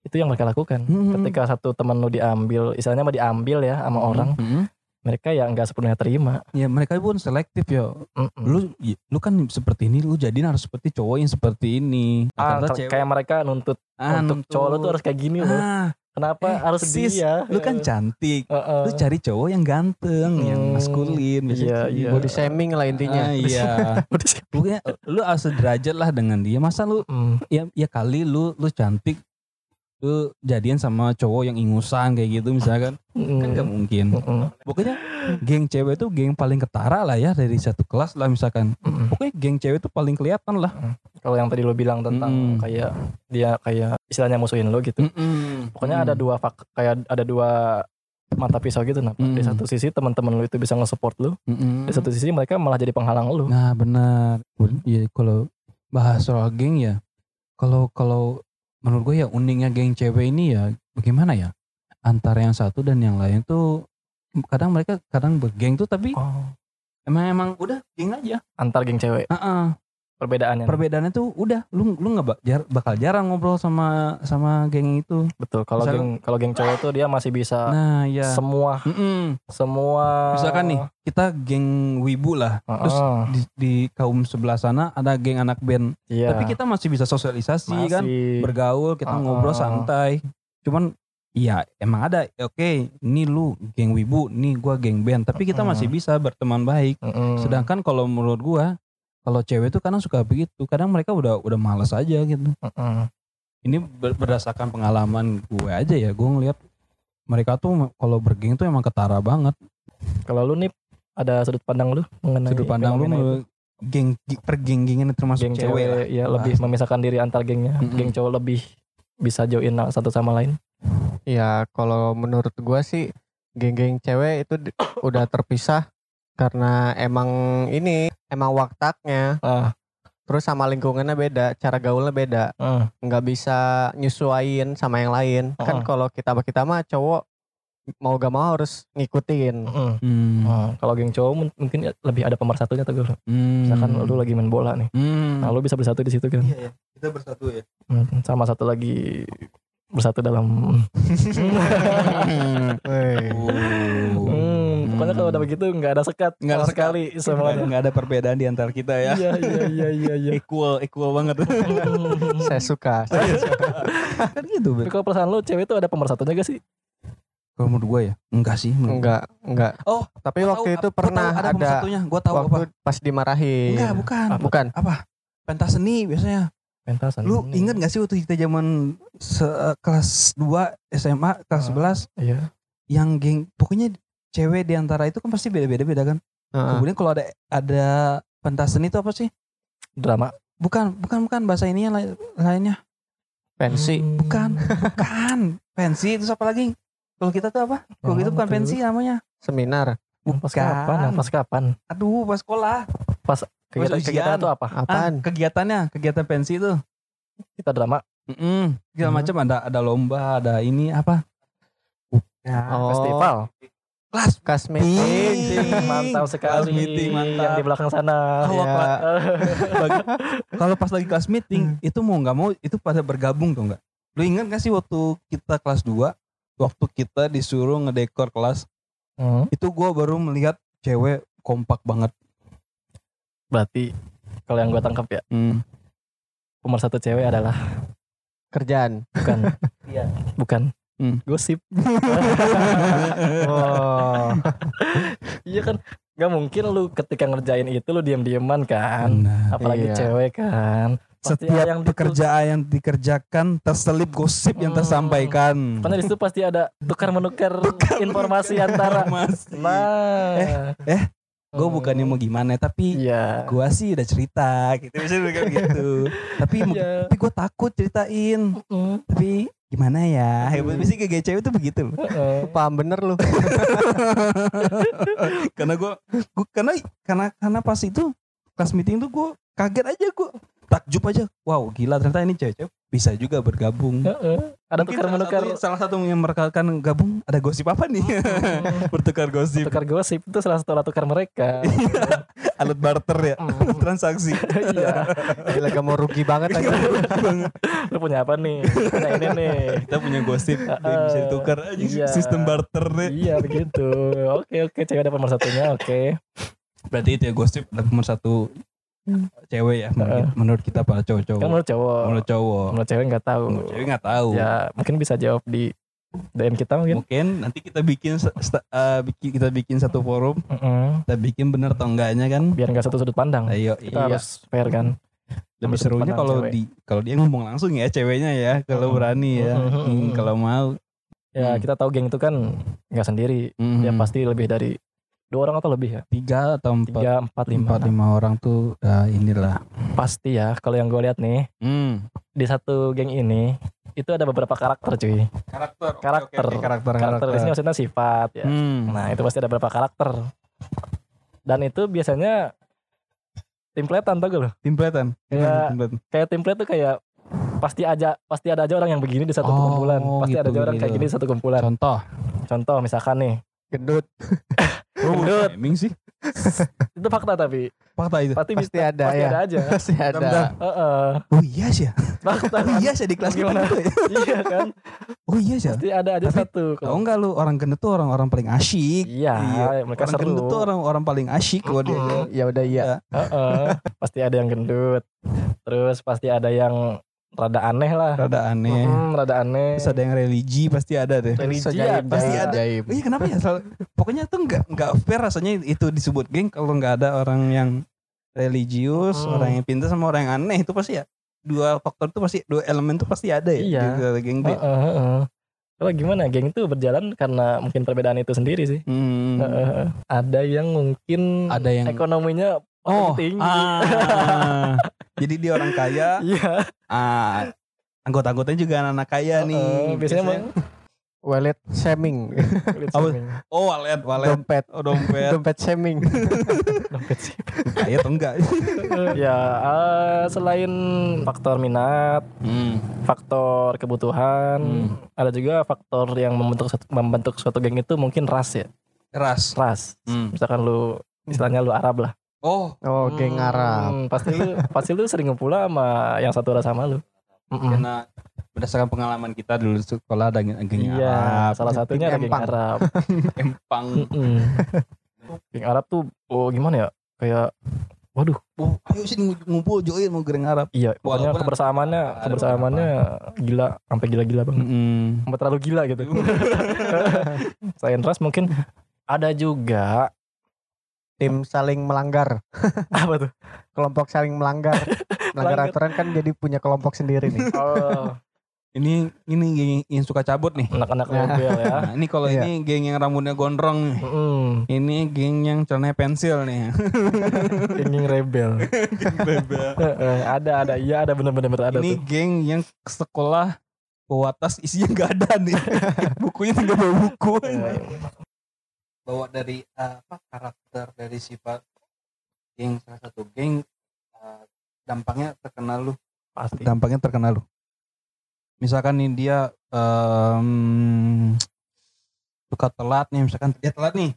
itu yang mereka lakukan. Mm-mm. ketika satu teman lu diambil istilahnya mah diambil ya sama orang Mm-mm. Mereka ya nggak sepenuhnya terima. Ya mereka pun selektif ya Mm-mm. lu y- lu kan seperti ini lu jadiin harus seperti cowok yang seperti ini. Ah, cewek- kayak mereka nuntut ah, untuk nuntut. cowok lu tuh harus kayak gini loh. Ah, kenapa eh, harus sis, dia? lu kan cantik. Heeh. lu cari cowok yang ganteng yang Hmm, maskulin biasanya iya, gitu. iya. Body shaming lah intinya. Ah, iya. Pokoknya lu harus sederajat lah dengan dia. Masa lu Mm, ya ya kali lu lu cantik lu jadian sama cowok yang ingusan kayak gitu misalkan mm, kan gak mungkin. Mm, pokoknya geng cewek tuh geng paling ketara lah ya dari satu kelas lah misalkan. Mm. pokoknya geng cewek tuh paling kelihatan lah. Kalau yang tadi lu bilang tentang Mm. kayak dia kayak istilahnya musuhin lu gitu. Pokoknya ada dua fak kayak ada dua mata pisau gitu. Nah di Mm. satu sisi teman-teman lu itu bisa nge-support lu di satu sisi mereka malah jadi penghalang lu nah benar. Ya kalau bahas soal geng ya kalau kalau menurut gue ya uniknya geng cewek ini ya bagaimana ya antara yang satu dan yang lain tuh kadang mereka kadang bergeng tuh tapi oh. emang emang udah geng aja antar geng cewek Heeh. Perbedaannya. Perbedaannya tuh udah lu lu nggak bak- jar- bakal jarang ngobrol sama sama geng itu. Betul kalau geng kalau geng cowok tuh dia masih bisa nah ya semua Mm-mm. semua misalkan nih kita geng wibu lah terus Heeh. di, di kaum sebelah sana ada geng anak band. Iya. Tapi kita masih bisa sosialisasi masih. kan bergaul kita Uh-uh. ngobrol santai. Cuman Iya emang ada oke ini lu geng wibu nih gua geng band. Tapi kita masih bisa berteman baik. Mm-mm. sedangkan kalau menurut gua kalau cewek tuh kadang suka begitu kadang mereka udah udah malas aja gitu. Mm-mm. ini ber- berdasarkan pengalaman gue aja ya gue ngeliat mereka tuh kalau bergeng tuh emang ketara banget. Kalau lu nih ada sudut pandang lu mengenai sudut pandang lu itu? geng pergeng-gengan termasuk geng cewek, lah. cewek ya lebih memisahkan diri antar gengnya. Mm-mm. geng cowok lebih bisa join satu sama lain. Ya kalau menurut gua sih geng-geng cewek itu udah terpisah karena emang ini emang waktaknya ah terus sama lingkungannya beda cara gaulnya beda ah. nggak bisa nyesuaiin sama yang lain kan Heeh. kalau kita kita mah cowok mau gak mau harus ngikutin Mm-mm. Hmm. Ah, kalau geng cowok mun- mungkin lebih ada pemersatunya tuh. Hmm. misalkan lu lagi main bola nih Hmm. nah lu bisa bersatu di situ kan Iya, ya. Kita bersatu ya. Hmm, sama satu lagi bersatu dalam pokoknya kalau udah begitu nggak ada sekat Nggak ada sekali semuanya Nggak ada perbedaan di antara kita ya. iya iya iya iya iya Equal, equal banget. saya suka kan gitu. tapi kalau perasaan lu cewek itu ada pemersatunya gak sih Kalau menurut gue ya, enggak sih. menurut enggak enggak Oh, tapi waktu tahu, itu pernah tahu ada ada pemersatunya. Gue tahu waktu apa? pas dimarahin Enggak, bukan. bukan Apa? Pentas seni biasanya. pentasan Lu inget gak sih waktu kita zaman se- kelas 2 SMA, kelas Ah. 11 iya yang geng pokoknya cewek di antara itu kan pasti beda-beda beda kan. Heeh. Kemudian kalau ada ada pentas seni itu apa sih? drama Bukan, bukan, bukan bahasa ininya lain- lainnya. pensi Hmm. Bukan, bukan. Pensi itu apa lagi? Kalau kita tuh apa? Kalau Yang gitu bukan pensi namanya. seminar Yang pas kapan pas kapan Aduh, pas sekolah. kegiatan ujian. kegiatan itu apa Ah, apaan kegiatannya, kegiatan pensi itu. kita drama Mm segala Hmm. macam ada ada lomba, ada ini apa? Ya, Oh. festival kelas kas meeting mantap sekali Kelas meeting, mantap. yang di belakang sana Kalau Ya. bagi- kalau pas lagi kelas meeting itu mau nggak mau itu pada bergabung tuh nggak? Lu ingat gak sih waktu kita kelas 2 waktu kita disuruh ngedekor kelas Hmm, itu gua baru melihat cewek kompak banget. berarti kalau yang gue tangkap ya Hmm. pemersatu cewek adalah kerjaan bukan Iya. bukan Hmm. gosip oh iya kan nggak mungkin lu ketika ngerjain itu lu diam-diaman kan Benar. apalagi Iya. cewek kan Pasti Setiap yang pekerjaan yang dikerjakan terselip gosip yang Hmm. tersampaikan. Karena di situ pasti ada tukar menukar informasi antara. Informasi. Nah, Gue bukannya mau gimana tapi Iya. gua sih udah cerita gitu misalnya gitu. tapi Iya. tapi gue takut ceritain. Mm, Tapi gimana ya? Biasanya kayak cewek tuh begitu loh. heeh. paham bener lu karena gue karena karena karena pas itu kelas meeting tuh gue kaget aja gue takjub aja wow gila ternyata ini cewek-cewek bisa juga bergabung. Heeh. Ada Mungkin tukar salah menukar satu, salah satu yang mereka akan gabung ada gosip apa nih? Bertukar gosip, tukar gosip itu salah satu alat tukar mereka. alat barter ya, Hmm. transaksi. Iya. Gila gak mau rugi banget aja. Lu punya apa nih? Ini nih. Kita punya gosip yang bisa ditukar aja Iya. sistem barter deh. Iya begitu. Oke oke cewek ada pemersatunya oke. Berarti itu ya gosip ada satu cewek ya mungkin menurut kita para cowok-cowok. Kan menurut cowok. Menurut cowok. Menurut cewek nggak tahu. Menurut cewek nggak tahu. Ya mungkin bisa jawab di DM kita mungkin. Mungkin nanti kita bikin bikin kita bikin satu forum, Mm-mm. kita bikin bener atau enggaknya kan. Biar nggak satu sudut pandang. Ayo, Kita iya. harus fair kan. lebih serunya kalau di kalau dia ngomong langsung ya ceweknya ya kalau Mm-mm. berani ya Mm-mm. Hmm, kalau mau Ya Hmm. kita tahu geng itu kan nggak sendiri. mm, Ya pasti lebih dari dua orang atau lebih ya. tiga atau empat Tiga, empat, lima. empat lima orang tuh ya inilah Pasti ya. Kalau yang gue lihat nih hmm. di satu geng ini itu ada beberapa karakter cuy. karakter Karakter. karakter Karakter di sini maksudnya sifat ya. Hmm. Nah itu pasti ada beberapa karakter. Dan itu biasanya templatean tau gak lo? Kayak- Timplatean. Kayak template tuh kayak pasti aja pasti ada aja orang yang begini di satu Oh, kumpulan. Pasti ada gitu, aja orang kayak gitu. gini di satu kumpulan. Contoh. Contoh misalkan nih, Gendut. Gendut. Eming sih. itu fakta tapi Fakta itu. pasti, Pasti bisa- ada pasti ya. ada aja. Pasti ada. Bentar. Heeh. Oh iya sih ya. fakta. Oh iya sih di kelas Gimana? gitu ya. iya kan? Oh iya sih. Pasti ada aja Tapi satu. Tahu enggak lu orang gendut tuh orang-orang paling asyik. Iya, mereka orang seru. gendut tuh orang-orang paling asyik kalau dia. Ya udah iya. Heeh. pasti ada yang gendut. Terus pasti ada yang rada aneh lah. Rada aneh. Mm, rada aneh. Terus ada yang religi pasti ada deh. religi ada. pasti jaib, ada. jaib. Oh iya kenapa ya? Sal- Pokoknya tuh nggak nggak fair rasanya itu disebut geng kalau nggak ada orang yang religius, Hmm. orang yang pintar sama orang yang aneh itu pasti ya dua faktor itu pasti dua elemen itu pasti ada ya Iya. di geng deh. Heeh, heeh. Kalau gimana geng itu berjalan karena mungkin perbedaan itu sendiri sih. Hmm. Heeh. Ada yang mungkin Ada yang ekonominya oh tinggi. ah. jadi dia orang kaya, Iya. ah, anggota-anggotanya juga anak-anak kaya nih. Heeh, biasanya emang Wallet shaming. Apa? shaming. oh walet, walet, Dompet. oh dompet, Dompet shaming. Dompet sih. kaya atau enggak? ya eh, selain faktor minat, Hmm. faktor kebutuhan, Hmm. ada juga faktor yang membentuk suatu, membentuk suatu geng itu mungkin ras ya, Keras. ras. Hmm. Misalkan lu istilahnya lu Arab lah. Oh, Oh, geng Hmm, Arab. Pasti lu pasti lu sering ngumpul sama yang satu ras sama lu. Mm-mm. karena berdasarkan pengalaman kita dulu sekolah ada geng geng Iya, Arab, salah satunya ada geng Empang. Arab. empang. Geng Arab tuh oh gimana ya? Kayak waduh, Oh, ayo sini ngumpul join mau geng Arab. iya pokoknya Walaupun kebersamaannya ada kebersamaannya gila sampai gila-gila banget. Mm. Sampai terlalu gila gitu. Selain ras mungkin ada juga Tim saling melanggar. apa tuh? Kelompok saling melanggar. Melanggar aturan kan jadi punya kelompok sendiri nih. Oh, Ini ini geng yang suka cabut nih. anak-anak Nah. mobil ya. Nah, ini kalau Iya. ini geng yang rambutnya gondrong nih. Mm, Ini geng yang celananya pensil nih. geng rebel. Heeh, ada ada iya ada bener-bener ada ini tuh. geng yang sekolah bawa tas isinya nggak ada nih. Bukunya tinggal bawa buku. Bawa dari uh, apa karakter dari sifat geng salah satu geng uh, dampaknya terkenal lu pasti. dampaknya terkenal lu misalkan nih dia em, suka telat nih misalkan dia telat nih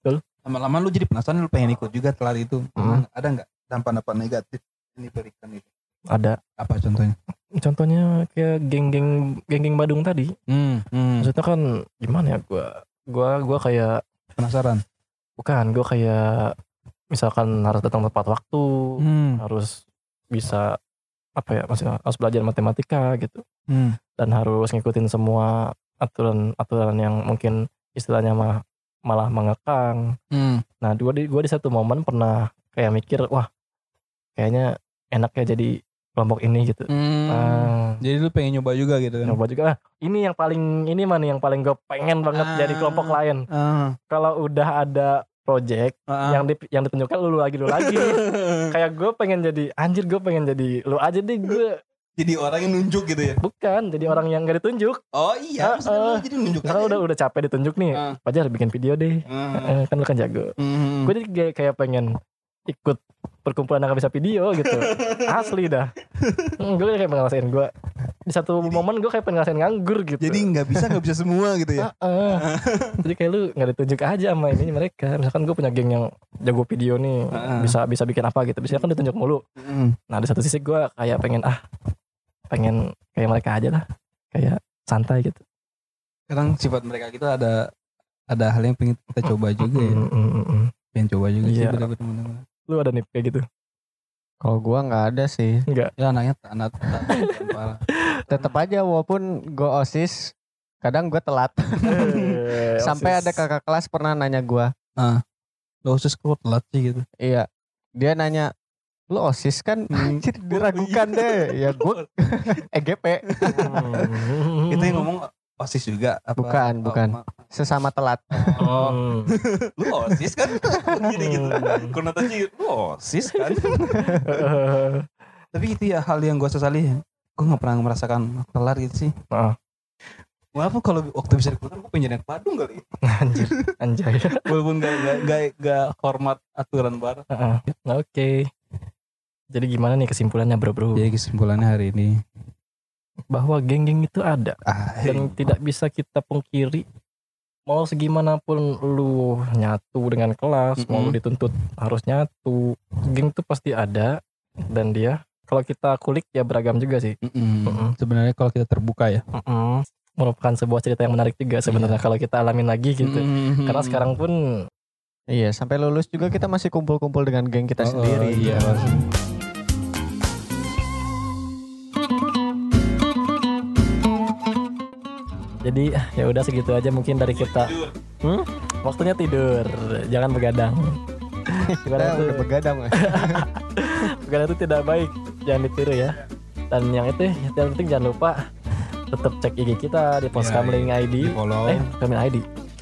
Betul. lama-lama lu jadi penasaran lu pengen ikut juga telat itu Hmm. ada nggak dampak-dampak negatif yang diberikan itu Ada. apa contohnya Contohnya kayak geng-geng geng-geng Badung tadi. hmm, hmm. Maksudnya kan gimana ya gua gua gua kayak penasaran bukan gua kayak misalkan harus datang tepat waktu, hmm. harus bisa apa ya maksudnya harus belajar matematika gitu Hmm. dan harus ngikutin semua aturan-aturan yang mungkin istilahnya mah malah mengekang. Hmm. Nah, gua di gua di satu momen pernah kayak mikir, wah kayaknya enak ya jadi kelompok ini gitu. Hmm. Ah, jadi lu pengen nyoba juga gitu kan nyoba juga ah, ini yang paling ini mana yang paling gue pengen banget Ah. jadi kelompok lain Ah. kalau udah ada project Ah. yang di, yang ditunjukkan lu, lu lagi lu lagi kayak gue pengen jadi anjir gue pengen jadi lu aja deh gue jadi orang yang nunjuk gitu ya bukan jadi orang yang gak ditunjuk oh iya ah. jadi nunjuk karena udah udah capek ditunjuk nih Ah. Fajar bikin video deh. Eh, kan lu kan jago Hmm. gue jadi kayak, kayak pengen ikut perkumpulan yang gak bisa video gitu asli dah hmm, gue kayak ngerasain gue di satu momen gue kayak pengen ngerasain nganggur gitu Jadi nggak bisa nggak bisa semua gitu ya. Jadi kayak lu nggak ditunjuk aja sama ini mereka misalkan gue punya geng yang jago video nih bisa bisa bikin apa gitu bisa kan ditunjuk mulu Mm. nah di satu sisi gue kayak pengen ah pengen kayak mereka aja lah kayak santai gitu Kadang sifat mereka gitu ada ada hal yang pengen kita coba juga ya. Mm, mm. Pengen coba juga sih Iya. bener-bener. Lu ada nih kayak gitu Kalau gua nggak ada sih. enggak Ya anaknya anak. Tetap aja walaupun gua osis, kadang gua telat. Sampai ada kakak kelas pernah nanya gua, Lo usus kok telat sih gitu. iya, dia nanya, lu osis kan? Anjir, diragukan deh. Ya gua EGP, Hmm. Itu yang ngomong osis juga apa? Bukan, Oh, bukan. Ma- sesama telat. Oh, lu osis kan? Gini gitu. Hmm. Konotasi lu osis kan? Tapi itu ya hal yang gue sesali. Gue nggak pernah merasakan telat gitu sih. Ah. Walaupun kalau waktu bisa dikeluarkan gue pengen jadi anak Badung kali. anjir anjay Walaupun gak, gak, gak, gak hormat aturan bar. Heeh. oke jadi gimana nih kesimpulannya bro bro Jadi kesimpulannya hari ini. bahwa geng-geng itu ada Ah, dan tidak bisa kita pungkiri mau segimanapun lu nyatu dengan kelas mau lu Mm-mm. dituntut harus nyatu geng itu pasti ada dan dia kalau kita kulik ya beragam juga sih mm-mm. Mm-mm. Sebenarnya kalau kita terbuka ya. Mm-mm. merupakan sebuah cerita yang menarik juga sebenarnya kalau kita alamin lagi gitu Mm-mm. karena sekarang pun Iya, sampai lulus juga kita masih kumpul-kumpul dengan geng kita Oh, sendiri. iya. Jadi ya udah segitu aja mungkin dari kita. Hmm? waktunya tidur. Jangan begadang. Begadang itu, udah begadang. begadang itu tidak baik. Jangan ditiru ya. Dan yang itu yang penting jangan lupa tetap cek IG kita di Poskamling ID Di follow. eh ID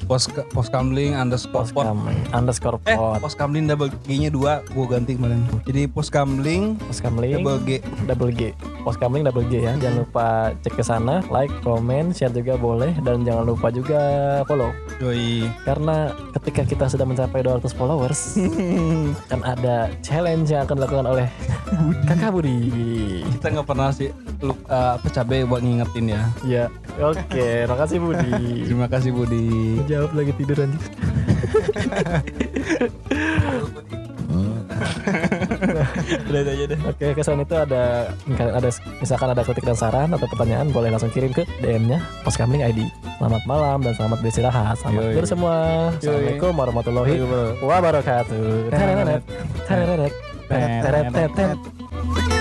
Pos poskamling underscore pot. Underscore Eh, pot poskamling double G-nya dua, gua ganti kemarin. Jadi poskamling Poskamling double G. double G Poskamling double G ya jangan lupa cek ke sana like comment share juga boleh dan jangan lupa juga follow Yoi. karena ketika kita sudah mencapai 200 followers kan ada challenge yang akan dilakukan oleh kakak Budi Kita nggak pernah sih lu uh, apa cabe buat ngingetin ya. ya oke makasih Budi Terima kasih Budi. Jawab lagi tidur anjir Udah aja deh. Oke, kesan itu ada ada misalkan ada kritik dan saran atau pertanyaan boleh langsung kirim ke DM-nya Poskamling ID. Selamat malam dan selamat beristirahat. Selamat tidur semua. Assalamualaikum warahmatullahi wabarakatuh. Terenet, terenet, terenet, terenet.